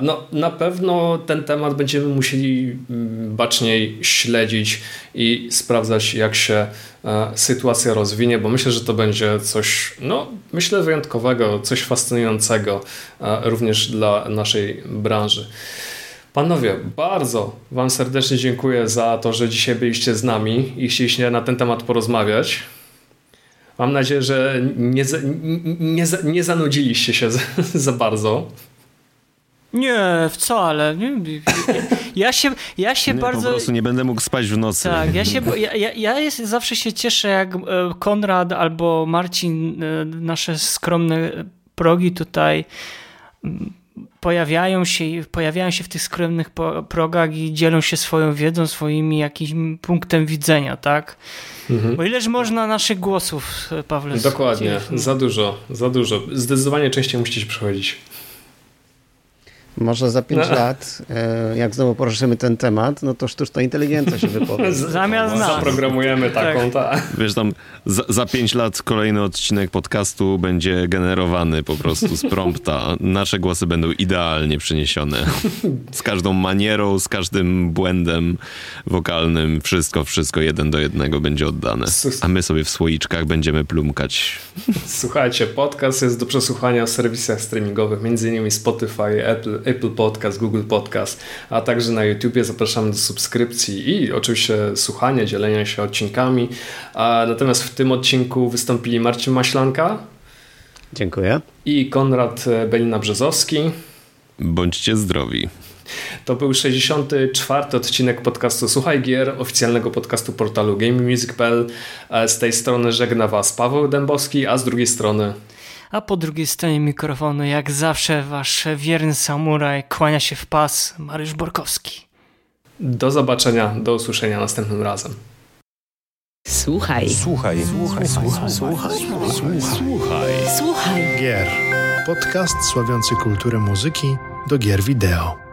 No, na pewno ten temat będziemy musieli mm, baczniej śledzić i sprawdzać, jak się e, sytuacja rozwinie, bo myślę, że to będzie coś, no, myślę, wyjątkowego, coś fascynującego e, również dla naszej branży. Panowie, bardzo Wam serdecznie dziękuję za to, że dzisiaj byliście z nami i chcieliście na ten temat porozmawiać. Mam nadzieję, że nie, nie, nie zanudziliście się za, za bardzo. Nie, wcale. Nie. Ja się, ja się nie, bardzo. Po prostu nie będę mógł spać w nocy. Tak, ja się. Ja, ja, jest, zawsze się cieszę, jak e, Konrad albo Marcin, e, nasze skromne progi tutaj pojawiają się, pojawiają się w tych skromnych progach i dzielą się swoją wiedzą, swoimi jakimś punktem widzenia, tak? Mhm. Bo ileż można naszych głosów, Pawle? Dokładnie, za dużo, za dużo. Zdecydowanie częściej musicie przychodzić. Może za 5 no. lat, e, jak znowu poruszymy ten temat, no to sztuczna inteligencja się wypowie. Zamiast nas. Zaprogramujemy taką, tak. Ta. Wiesz, tam za, za 5 lat kolejny odcinek podcastu będzie generowany po prostu z prompta. Nasze głosy będą idealnie przeniesione. Z każdą manierą, z każdym błędem wokalnym. Wszystko, wszystko jeden do jednego będzie oddane. A my sobie w słoiczkach będziemy plumkać. Słuchajcie, podcast jest do przesłuchania w serwisach streamingowych, między innymi Spotify, Apple, Apple Podcast, Google Podcast, a także na YouTubie. Zapraszamy do subskrypcji i oczywiście słuchania, dzielenia się odcinkami. Natomiast w tym odcinku wystąpili Marcin Maślanka. Dziękuję. I Konrad Belina-Brzezowski. Bądźcie zdrowi. To był 64. odcinek podcastu Słuchaj Gier, oficjalnego podcastu portalu GameMusic.pl. Z tej strony żegna Was Paweł Dębowski, a z drugiej strony a po drugiej stronie mikrofonu, jak zawsze, wasz wierny samuraj kłania się w pas Mariusz Borkowski. Do zobaczenia, do usłyszenia następnym razem. Słuchaj. Słuchaj. Słuchaj. Słuchaj. Słuchaj. Słuchaj. Słuchaj. Gier. Podcast sławiący kulturę muzyki do gier wideo.